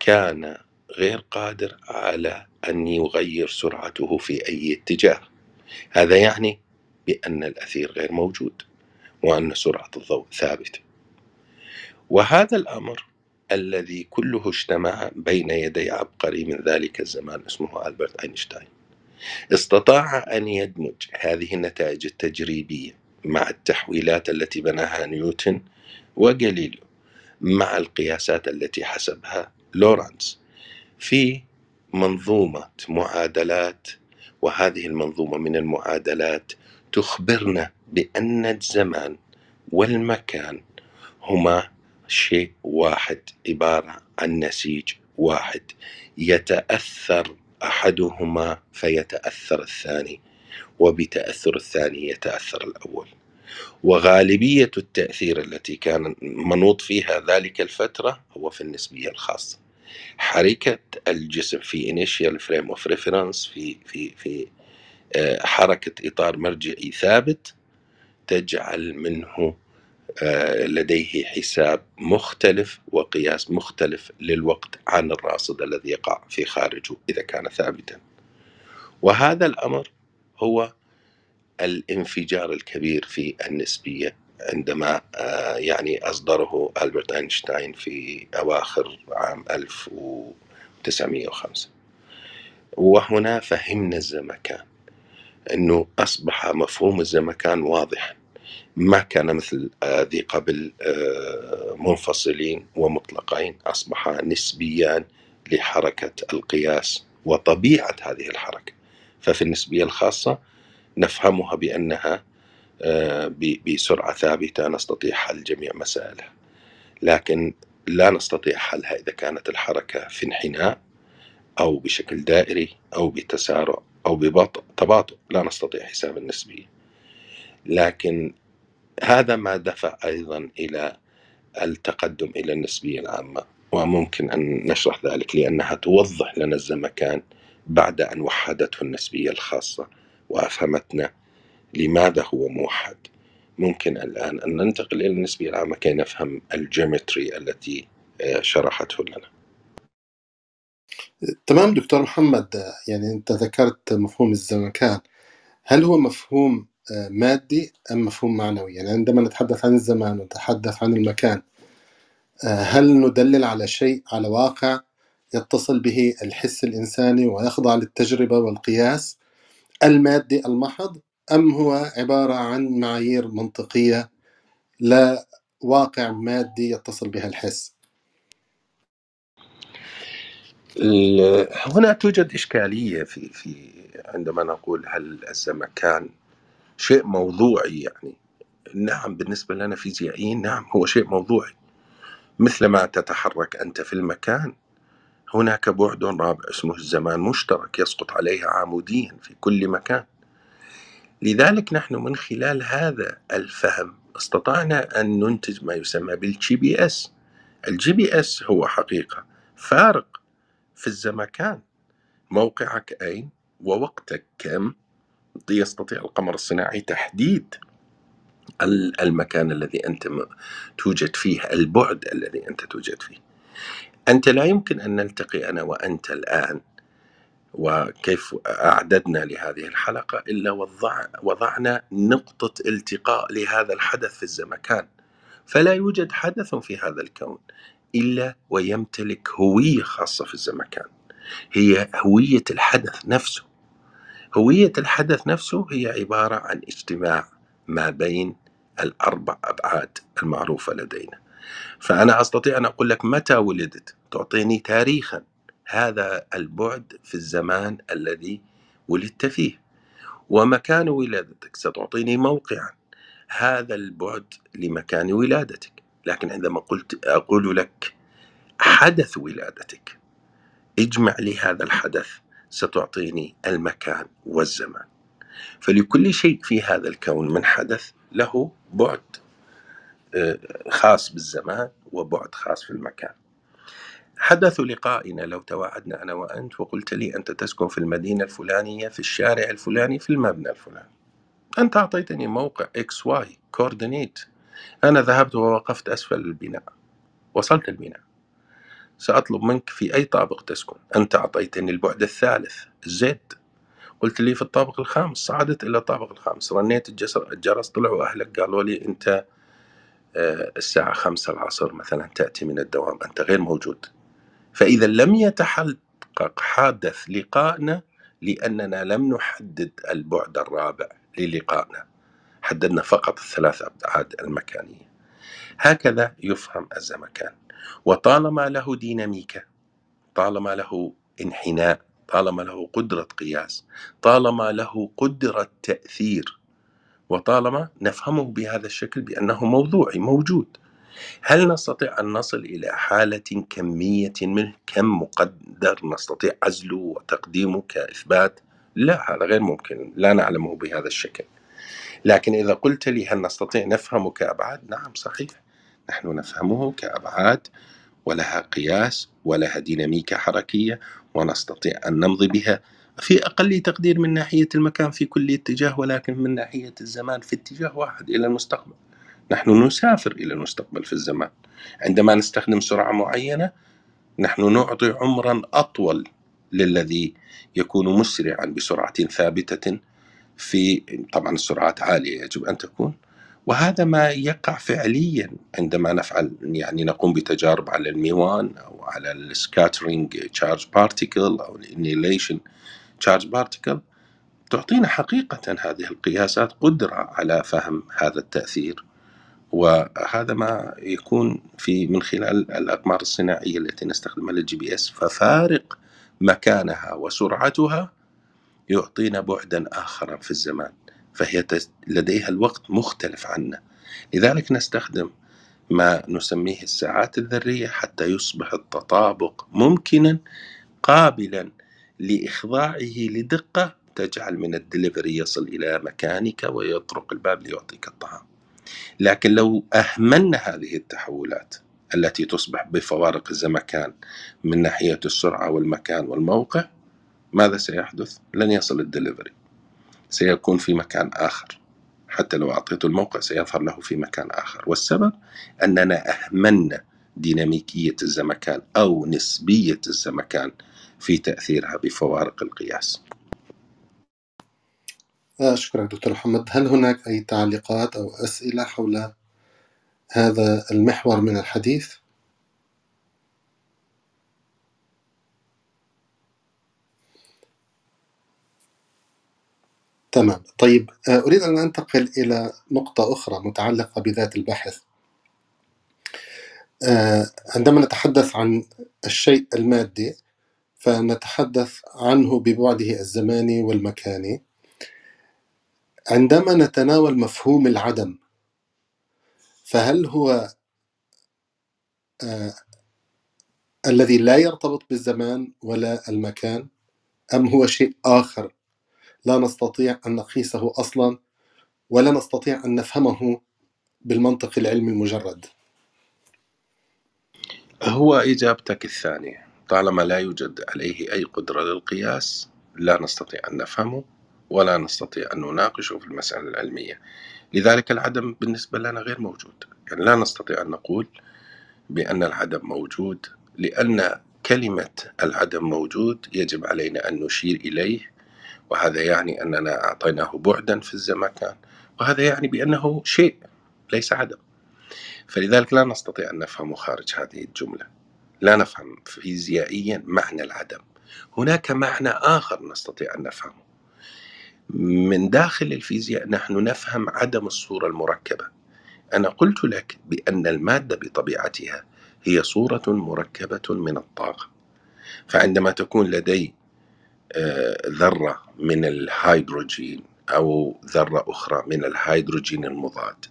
كان غير قادر على أن يغير سرعته في أي اتجاه. هذا يعني بأن الأثير غير موجود وأن سرعة الضوء ثابتة. وهذا الأمر الذي كله اجتمع بين يدي عبقري من ذلك الزمان اسمه ألبرت أينشتاين. استطاع أن يدمج هذه النتائج التجريبية مع التحويلات التي بناها نيوتن وجاليليو مع القياسات التي حسبها لورانس في منظومة معادلات وهذه المنظومة من المعادلات تخبرنا بأن الزمان والمكان هما شيء واحد عبارة عن نسيج واحد. يتأثر أحدهما فيتأثر الثاني وبتأثر الثاني يتأثر الأول. وغالبية التأثير التي كان منوط فيها ذلك الفترة هو في النسبية الخاصة. حركة الجسم في initial frame of reference في في في آه، حركة إطار مرجعي ثابت تجعل منه لديه حساب مختلف وقياس مختلف للوقت عن الراصد الذي يقع في خارجه إذا كان ثابتا. وهذا الأمر هو الانفجار الكبير في النسبية عندما آه، يعني أصدره ألبرت أينشتاين في أواخر عام 1905 وهنا فهمنا الزمكان أنه أصبح مفهوم الزمكان واضح ما كان مثل ذي قبل آه، منفصلين ومطلقين أصبح نسبيان لحركة القياس وطبيعة هذه الحركة. ففي النسبية الخاصة نفهمها بأنها آه، بسرعة ثابتة نستطيع حل جميع مسائلها. لكن لا نستطيع حلها إذا كانت الحركة في انحناء أو بشكل دائري أو بتسارع أو ببطء تباطؤ. لا نستطيع حساب النسبية. لكن هذا ما دفع أيضا إلى التقدم إلى النسبية العامة وممكن أن نشرح ذلك لأنها توضح لنا الزمكان بعد أن وحدته النسبية الخاصة وأفهمتنا لماذا هو موحد. ممكن الآن أن ننتقل إلى النسبية العامة كي نفهم الجيومتري التي آه، شرحته لنا. تمام دكتور محمد يعني أنت ذكرت مفهوم الزمكان. هل هو مفهوم آه، مادي أم مفهوم معنوي؟ يعني عندما نتحدث عن الزمان ونتحدث عن المكان آه، هل ندلل على شيء على واقع يتصل به الحس الإنساني ويخضع للتجربة والقياس المادي المحض أم هو عبارة عن معايير منطقية لا واقع مادي يتصل بها الحس ال- هنا توجد إشكالية في في عندما نقول هل الزمكان شيء موضوعي يعني. نعم بالنسبة لنا فيزيائيين نعم هو شيء موضوعي. مثلما تتحرك أنت في المكان هناك بعد رابع اسمه الزمان مشترك يسقط عليه عموديا في كل مكان. لذلك نحن من خلال هذا الفهم استطعنا أن ننتج ما يسمى بال GPS. ال GPS هو حقيقة فارق في الزمكان. موقعك أين؟ ووقتك كم؟ يستطيع القمر الصناعي تحديد ال- المكان الذي أنت م- توجد فيه البعد الذي أنت توجد فيه. أنت لا يمكن أن نلتقي أنا وأنت الآن وكيف أعددنا لهذه الحلقة إلا وضع وضعنا نقطة التقاء لهذا الحدث في الزمكان. فلا يوجد حدث في هذا الكون إلا ويمتلك هوية خاصة في الزمكان. هي هوية الحدث نفسه. هوية الحدث نفسه هي عبارة عن اجتماع ما بين الأربع أبعاد المعروفة لدينا. فأنا أستطيع أن أقول لك متى ولدت. تعطيني تاريخا. هذا البعد في الزمان الذي ولدت فيه. ومكان ولادتك. ستعطيني موقعا. هذا البعد لمكان ولادتك. لكن عندما قلت أقول لك حدث ولادتك اجمع لي هذا الحدث. ستعطيني المكان والزمان. فلكل شيء في هذا الكون من حدث له بعد آه، خاص بالزمان وبعد خاص في المكان. حدث لقائنا لو تواعدنا أنا وأنت وقلت لي أنت تسكن في المدينة الفلانية في الشارع الفلاني في المبنى الفلاني. أنت أعطيتني موقع X Y coordinate. أنا ذهبت ووقفت أسفل البناء وصلت البناء. سأطلب منك في أي طابق تسكن. أنت أعطيتني البعد الثالث زد. قلت لي في الطابق الخامس صعدت إلى الطابق الخامس. رنيت الجسر الجرس طلعوا أهلك قالوا لي أنت آه، الساعة خمسة العصر مثلا تأتي من الدوام أنت غير موجود. فإذا لم يتحقق حادث لقائنا لأننا لم نحدد البعد الرابع للقائنا. حددنا فقط الثلاث أبعاد المكانية. هكذا يفهم الزمكان. وطالما له ديناميكا طالما له انحناء طالما له قدرة قياس طالما له قدرة تأثير وطالما نفهمه بهذا الشكل بأنه موضوعي موجود. هل نستطيع أن نصل إلى حالة كمية منه؟ كم مقدر نستطيع عزله وتقديمه كإثبات؟ لا هذا غير ممكن لا نعلمه بهذا الشكل. لكن إذا قلت لي هل نستطيع نفهمه كأبعاد؟ نعم صحيح. نحن نفهمه كأبعاد ولها قياس ولها ديناميكا حركية ونستطيع أن نمضي بها في أقل تقدير من ناحية المكان في كل اتجاه ولكن من ناحية الزمان في اتجاه واحد إلى المستقبل. نحن نسافر إلى المستقبل في الزمان. عندما نستخدم سرعة معينة نحن نعطي عمرا أطول للذي يكون مسرعا بسرعة ثابتة في طبعا السرعات عالية يجب أن تكون وهذا ما يقع فعليا عندما نفعل يعني نقوم بتجارب على الميوان أو على ال scattering charge particle أو ال annihilation charge particle تعطينا حقيقة هذه القياسات قدرة على فهم هذا التأثير. وهذا ما يكون في من خلال الأقمار الصناعية التي نستخدمها لل GPS ففارق مكانها وسرعتها يعطينا بعدا آخر في الزمان. فهي لديها الوقت مختلف عنا. لذلك نستخدم ما نسميه الساعات الذرية حتى يصبح التطابق ممكنا قابلا لإخضاعه لدقة تجعل من الدليفري يصل إلى مكانك ويطرق الباب ليعطيك الطعام. لكن لو أهملنا هذه التحولات التي تصبح بفوارق الزمكان من ناحية السرعة والمكان والموقع ماذا سيحدث؟ لن يصل الدليفري. سيكون في مكان آخر. حتى لو أعطيته الموقع سيظهر له في مكان آخر. والسبب أننا أهملنا ديناميكية الزمكان أو نسبية الزمكان في تأثيرها بفوارق القياس. أشكرك دكتور محمد. هل هناك أي تعليقات أو أسئلة حول هذا المحور من الحديث؟ تمام. طيب آه، أريد أن أنتقل إلى نقطة أخرى متعلقة بذات البحث. آه، عندما نتحدث عن الشيء المادي فنتحدث عنه ببعده الزماني والمكاني. عندما نتناول مفهوم العدم فهل هو آه الذي لا يرتبط بالزمان ولا المكان أم هو شيء آخر؟ لا نستطيع أن نقيسه أصلا ولا نستطيع أن نفهمه بالمنطق العلمي المجرد. هو إجابتك الثانية. طالما لا يوجد عليه أي قدرة للقياس لا نستطيع أن نفهمه ولا نستطيع أن نناقشه في المسألة العلمية. لذلك العدم بالنسبة لنا غير موجود. يعني لا نستطيع أن نقول بأن العدم موجود لأن كلمة العدم موجود يجب علينا أن نشير إليه وهذا يعني أننا أعطيناه بعدا في الزمكان وهذا يعني بأنه شيء ليس عدم. فلذلك لا نستطيع أن نفهم خارج هذه الجملة. لا نفهم فيزيائيا معنى العدم. هناك معنى آخر نستطيع أن نفهمه. من داخل الفيزياء نحن نفهم عدم الصورة المركبة. أنا قلت لك بأن المادة بطبيعتها هي صورة مركبة من الطاقة. فعندما تكون لدي ذرة من الهيدروجين أو ذرة أخرى من الهيدروجين المضاد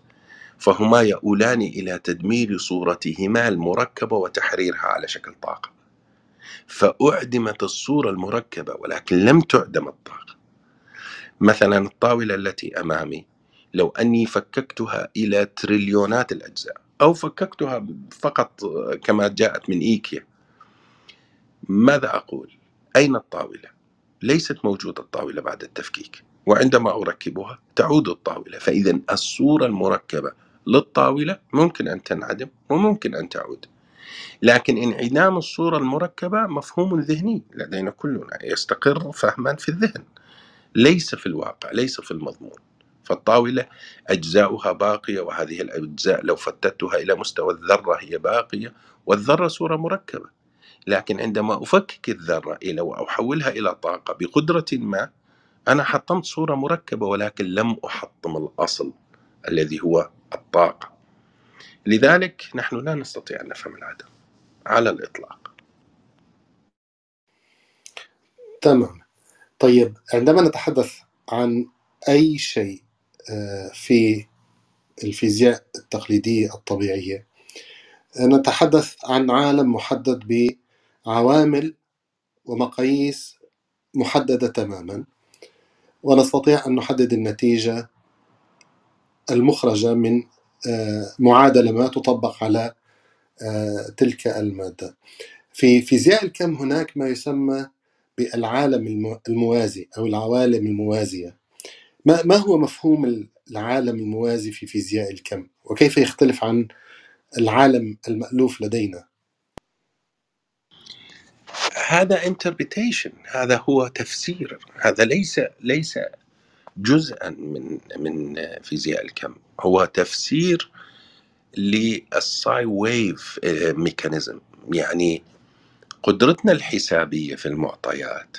فهما يؤولان إلى تدمير صورتهما المركبة وتحريرها على شكل طاقة فأعدمت الصورة المركبة ولكن لم تعدم الطاقة مثلا الطاولة التي أمامي لو أني فككتها إلى تريليونات الأجزاء أو فككتها فقط كما جاءت من إيكيا ماذا أقول؟ أين الطاولة؟ ليست موجودة الطاولة بعد التفكيك وعندما أركبها تعود الطاولة فإذا الصورة المركبة للطاولة ممكن أن تنعدم وممكن أن تعود. لكن انعدام الصورة المركبة مفهوم ذهني لدينا كلنا يستقر فهما في الذهن ليس في الواقع ليس في المضمون. فالطاولة أجزاؤها باقية وهذه الأجزاء لو فتتها إلى مستوى الذرة هي باقية والذرة صورة مركبة. لكن عندما أفكك الذرة إلى وأحولها إلى طاقة بقدرة ما أنا حطمت صورة مركبة ولكن لم أحطم الأصل الذي هو الطاقة. لذلك نحن لا نستطيع أن نفهم العدم على الإطلاق. تمام. طيب عندما نتحدث عن أي شيء آه، في الفيزياء التقليدية الطبيعية نتحدث عن عالم محدد بعوامل ومقاييس محددة تماما. ونستطيع أن نحدد النتيجة المخرجة من آه، معادلة ما تطبق على آه، تلك المادة. في فيزياء الكم هناك ما يسمى بالعالم الموازي أو العوالم الموازية. ما هو مفهوم العالم الموازي في فيزياء الكم؟ وكيف يختلف عن العالم المألوف لدينا؟ هذا interpretation هذا هو تفسير هذا ليس ليس جزءا من من فيزياء الكم. هو تفسير لل psi wave mechanism يعني قدرتنا الحسابية في المعطيات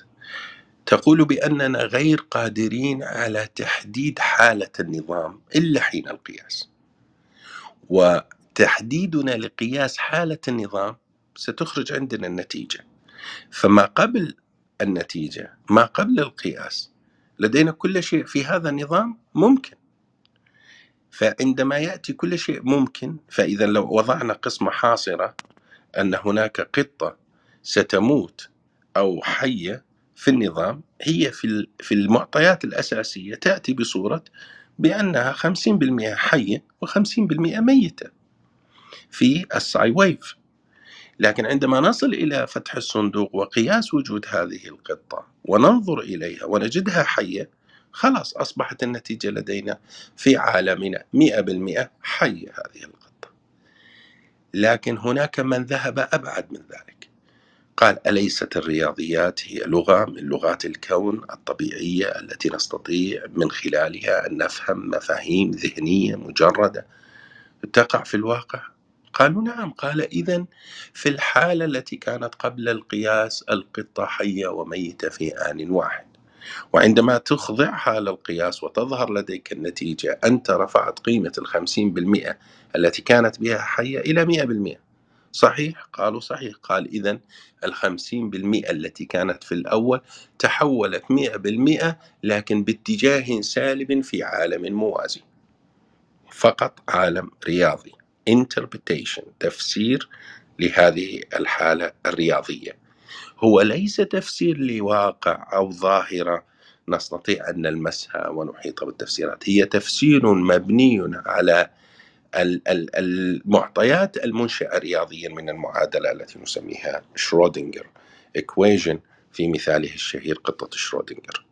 تقول بأننا غير قادرين على تحديد حالة النظام إلا حين القياس. وتحديدنا لقياس حالة النظام ستخرج عندنا النتيجة. فما قبل النتيجة ما قبل القياس لدينا كل شيء في هذا النظام ممكن. فعندما يأتي كل شيء ممكن فإذا لو وضعنا قسمه حاصرة أن هناك قطة ستموت أو حية في النظام هي في في المعطيات الأساسية تأتي بصورة بأنها 50% حية و50% ميتة في الساي ويف لكن عندما نصل إلى فتح الصندوق وقياس وجود هذه القطة وننظر إليها ونجدها حية خلاص أصبحت النتيجة لدينا في عالمنا 100% حية هذه القطة. لكن هناك من ذهب أبعد من ذلك. قال أليست الرياضيات هي لغة من لغات الكون الطبيعية التي نستطيع من خلالها أن نفهم مفاهيم ذهنية مجردة تقع في الواقع؟ قالوا نعم قال إذا في الحالة التي كانت قبل القياس القطة حية وميتة في آن واحد. وعندما تخضعها للقياس وتظهر لديك النتيجة أنت رفعت قيمة الخمسين بالمئة التي كانت بها حية إلى مئة بالمئة. صحيح؟ قالوا صحيح. قال إذا الخمسين بالمئة التي كانت في الأول تحولت مئة بالمئة لكن باتجاه سالب في عالم موازي. فقط عالم رياضي. Interpretation تفسير لهذه الحالة الرياضية. هو ليس تفسير لواقع أو ظاهرة. نستطيع أن نلمسها ونحيط بالتفسيرات. هي تفسير مبني على المعطيات المنشأة رياضيا من المعادلة التي نسميها شرودنجر equation. في مثاله الشهير قطة شرودنجر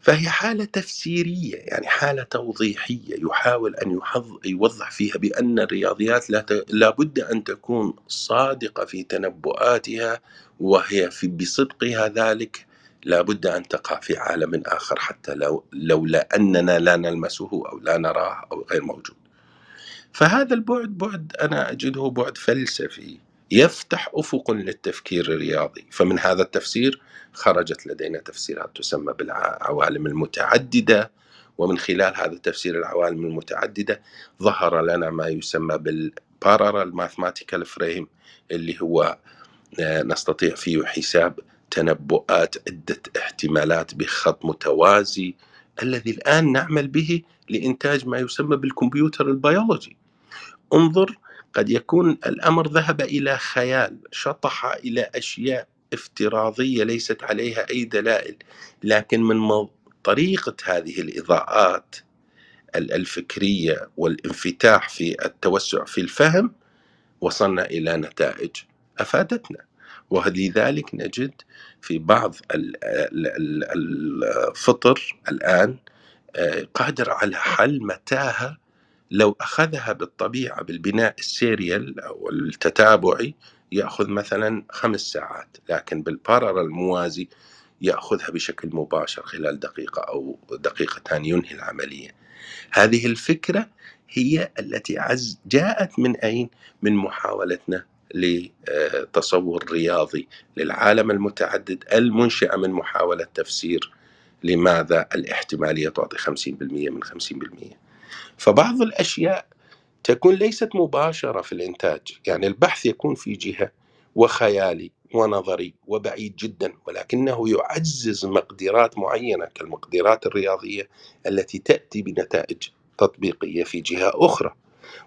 فهي حالة تفسيرية يعني حالة توضيحية يحاول أن يوضح فيها بأن الرياضيات لا, لا بد أن تكون صادقة في تنبؤاتها وهي في بصدقها ذلك لا بد أن تقع في عالم آخر حتى لو لولا أننا لا نلمسه أو لا نراه أو غير موجود. فهذا البعد بعد أنا أجده بعد فلسفي يفتح أفق للتفكير الرياضي. فمن هذا التفسير خرجت لدينا تفسيرات تسمى بالعوالم المتعددة ومن خلال هذا التفسير العوالم المتعددة ظهر لنا ما يسمى بال parallel mathematical frame اللي هو آه، نستطيع فيه حساب تنبؤات عدة احتمالات بخط متوازي الذي الآن نعمل به لإنتاج ما يسمى بالكمبيوتر البيولوجي. انظر قد يكون الأمر ذهب إلى خيال شطح إلى أشياء افتراضية ليست عليها أي دلائل لكن من طريقة هذه الإضاءات الفكرية والانفتاح في التوسع في الفهم وصلنا إلى نتائج أفادتنا. ولذلك نجد في بعض الفطر الآن آه، قادر على حل متاهة لو أخذها بالطبيعة بالبناء السيريال أو التتابعي يأخذ مثلا خمس ساعات لكن بالبارر الموازي يأخذها بشكل مباشر خلال دقيقة أو دقيقتان ينهي العملية هذه الفكرة هي التي عز جاءت من أين؟ من محاولتنا لتصور رياضي للعالم المتعدد المنشأة من محاولة تفسير لماذا الاحتمالية تعطي 50% من 50% فبعض الأشياء تكون ليست مباشرة في الإنتاج يعني البحث يكون في جهة وخيالي ونظري وبعيد جدا ولكنه يعزز مقدرات معينة كالمقدرات الرياضية التي تأتي بنتائج تطبيقية في جهة أخرى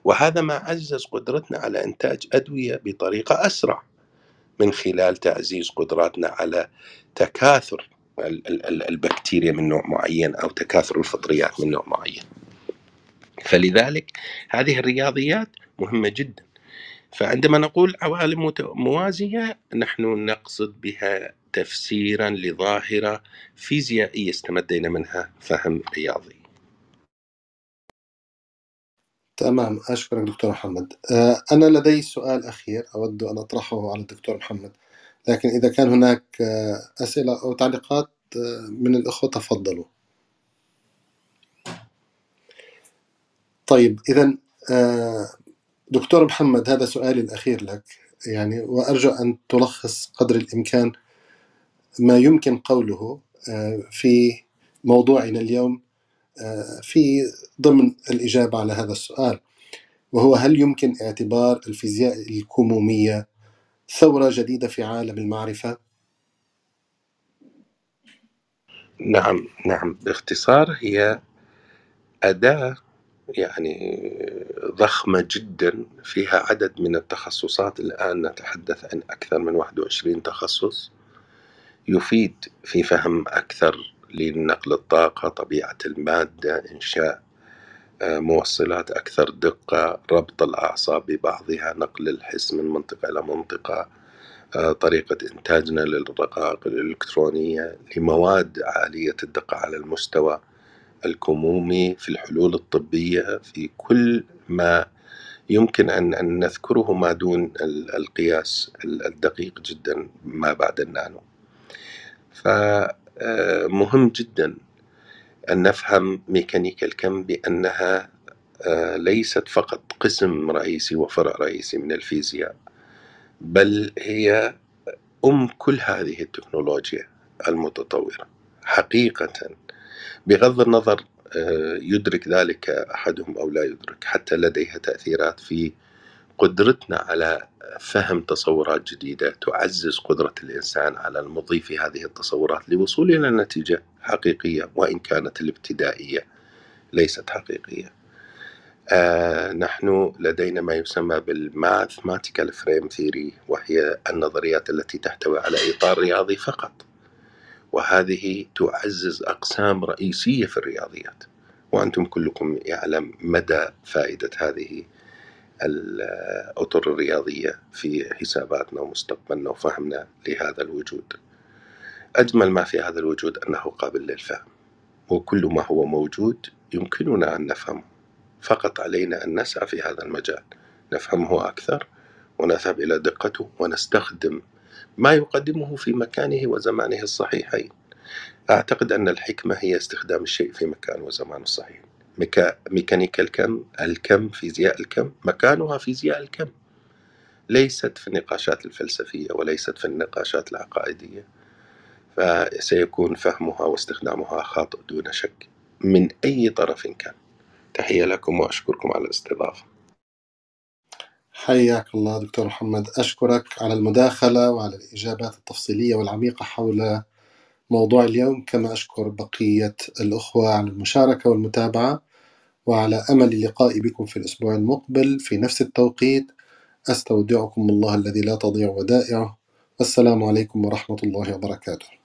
وهذا ما عزز قدرتنا على إنتاج أدوية بطريقة أسرع من خلال تعزيز قدراتنا على تكاثر البكتيريا من نوع معين أو تكاثر الفطريات من نوع معين. فلذلك هذه الرياضيات مهمة جدا. فعندما نقول عوالم موازية نحن نقصد بها تفسيرا لظاهرة فيزيائية استمدينا منها فهم رياضي. تمام. أشكرك دكتور محمد. آه، أنا لدي سؤال أخير أود أن أطرحه على الدكتور محمد. لكن إذا كان هناك آه، أسئلة أو تعليقات آه، من الأخوة تفضلوا. طيب إذا آه، دكتور محمد هذا سؤالي الأخير لك يعني وأرجو أن تلخص قدر الإمكان ما يمكن قوله آه، في موضوعنا اليوم آه، في ضمن الإجابة على هذا السؤال وهو هل يمكن اعتبار الفيزياء الكمومية ثورة جديدة في عالم المعرفة؟ نعم نعم باختصار هي أداة يعني ضخمة جدا فيها عدد من التخصصات الآن نتحدث عن أكثر من 21 تخصص. يفيد في فهم أكثر لنقل الطاقة طبيعة المادة إنشاء آه، موصلات أكثر دقة ربط الأعصاب ببعضها نقل الحس من منطقة إلى منطقة آه، طريقة إنتاجنا للرقائق الإلكترونية لمواد عالية الدقة على المستوى. الكمومي في الحلول الطبية في كل ما يمكن أن أن نذكره ما دون القياس الدقيق جدا ما بعد النانو. فمهم جدا أن نفهم ميكانيكا الكم بأنها آه، ليست فقط قسم رئيسي وفرع رئيسي من الفيزياء بل هي أم كل هذه التكنولوجيا المتطورة. حقيقة بغض النظر آه، يدرك ذلك أحدهم أو لا يدرك حتى لديها تأثيرات في قدرتنا على فهم تصورات جديدة تعزز قدرة الإنسان على المضي في هذه التصورات للوصول إلى نتيجة حقيقية وإن كانت الابتدائية ليست حقيقية. آه نحن لدينا ما يسمى بال mathematical frame theory وهي النظريات التي تحتوي على إطار رياضي فقط. وهذه تعزز أقسام رئيسية في الرياضيات. وأنتم كلكم يعلم مدى فائدة هذه الأطر الرياضية في حساباتنا ومستقبلنا وفهمنا لهذا الوجود. أجمل ما في هذا الوجود أنه قابل للفهم. وكل ما هو موجود يمكننا أن نفهمه. فقط علينا أن نسعى في هذا المجال. نفهمه أكثر ونذهب إلى دقته ونستخدم ما يقدمه في مكانه وزمانه الصحيحين. أعتقد أن الحكمة هي استخدام الشيء في مكان وزمان الصحيح. ميكا... ميكانيكا الكم الكم فيزياء الكم مكانها فيزياء الكم. ليست في النقاشات الفلسفية وليست في النقاشات العقائدية فسيكون فهمها واستخدامها خاطئ دون شك. من أي طرف كان. تحية لكم وأشكركم على الاستضافة. حياك الله دكتور محمد. أشكرك على المداخلة وعلى الإجابات التفصيلية والعميقة حول موضوع اليوم كما أشكر بقية الأخوة على المشاركة والمتابعة وعلى أمل اللقاء بكم في الأسبوع المقبل. في نفس التوقيت أستودعكم الله الذي لا تضيع ودائعه. والسلام عليكم ورحمة الله وبركاته.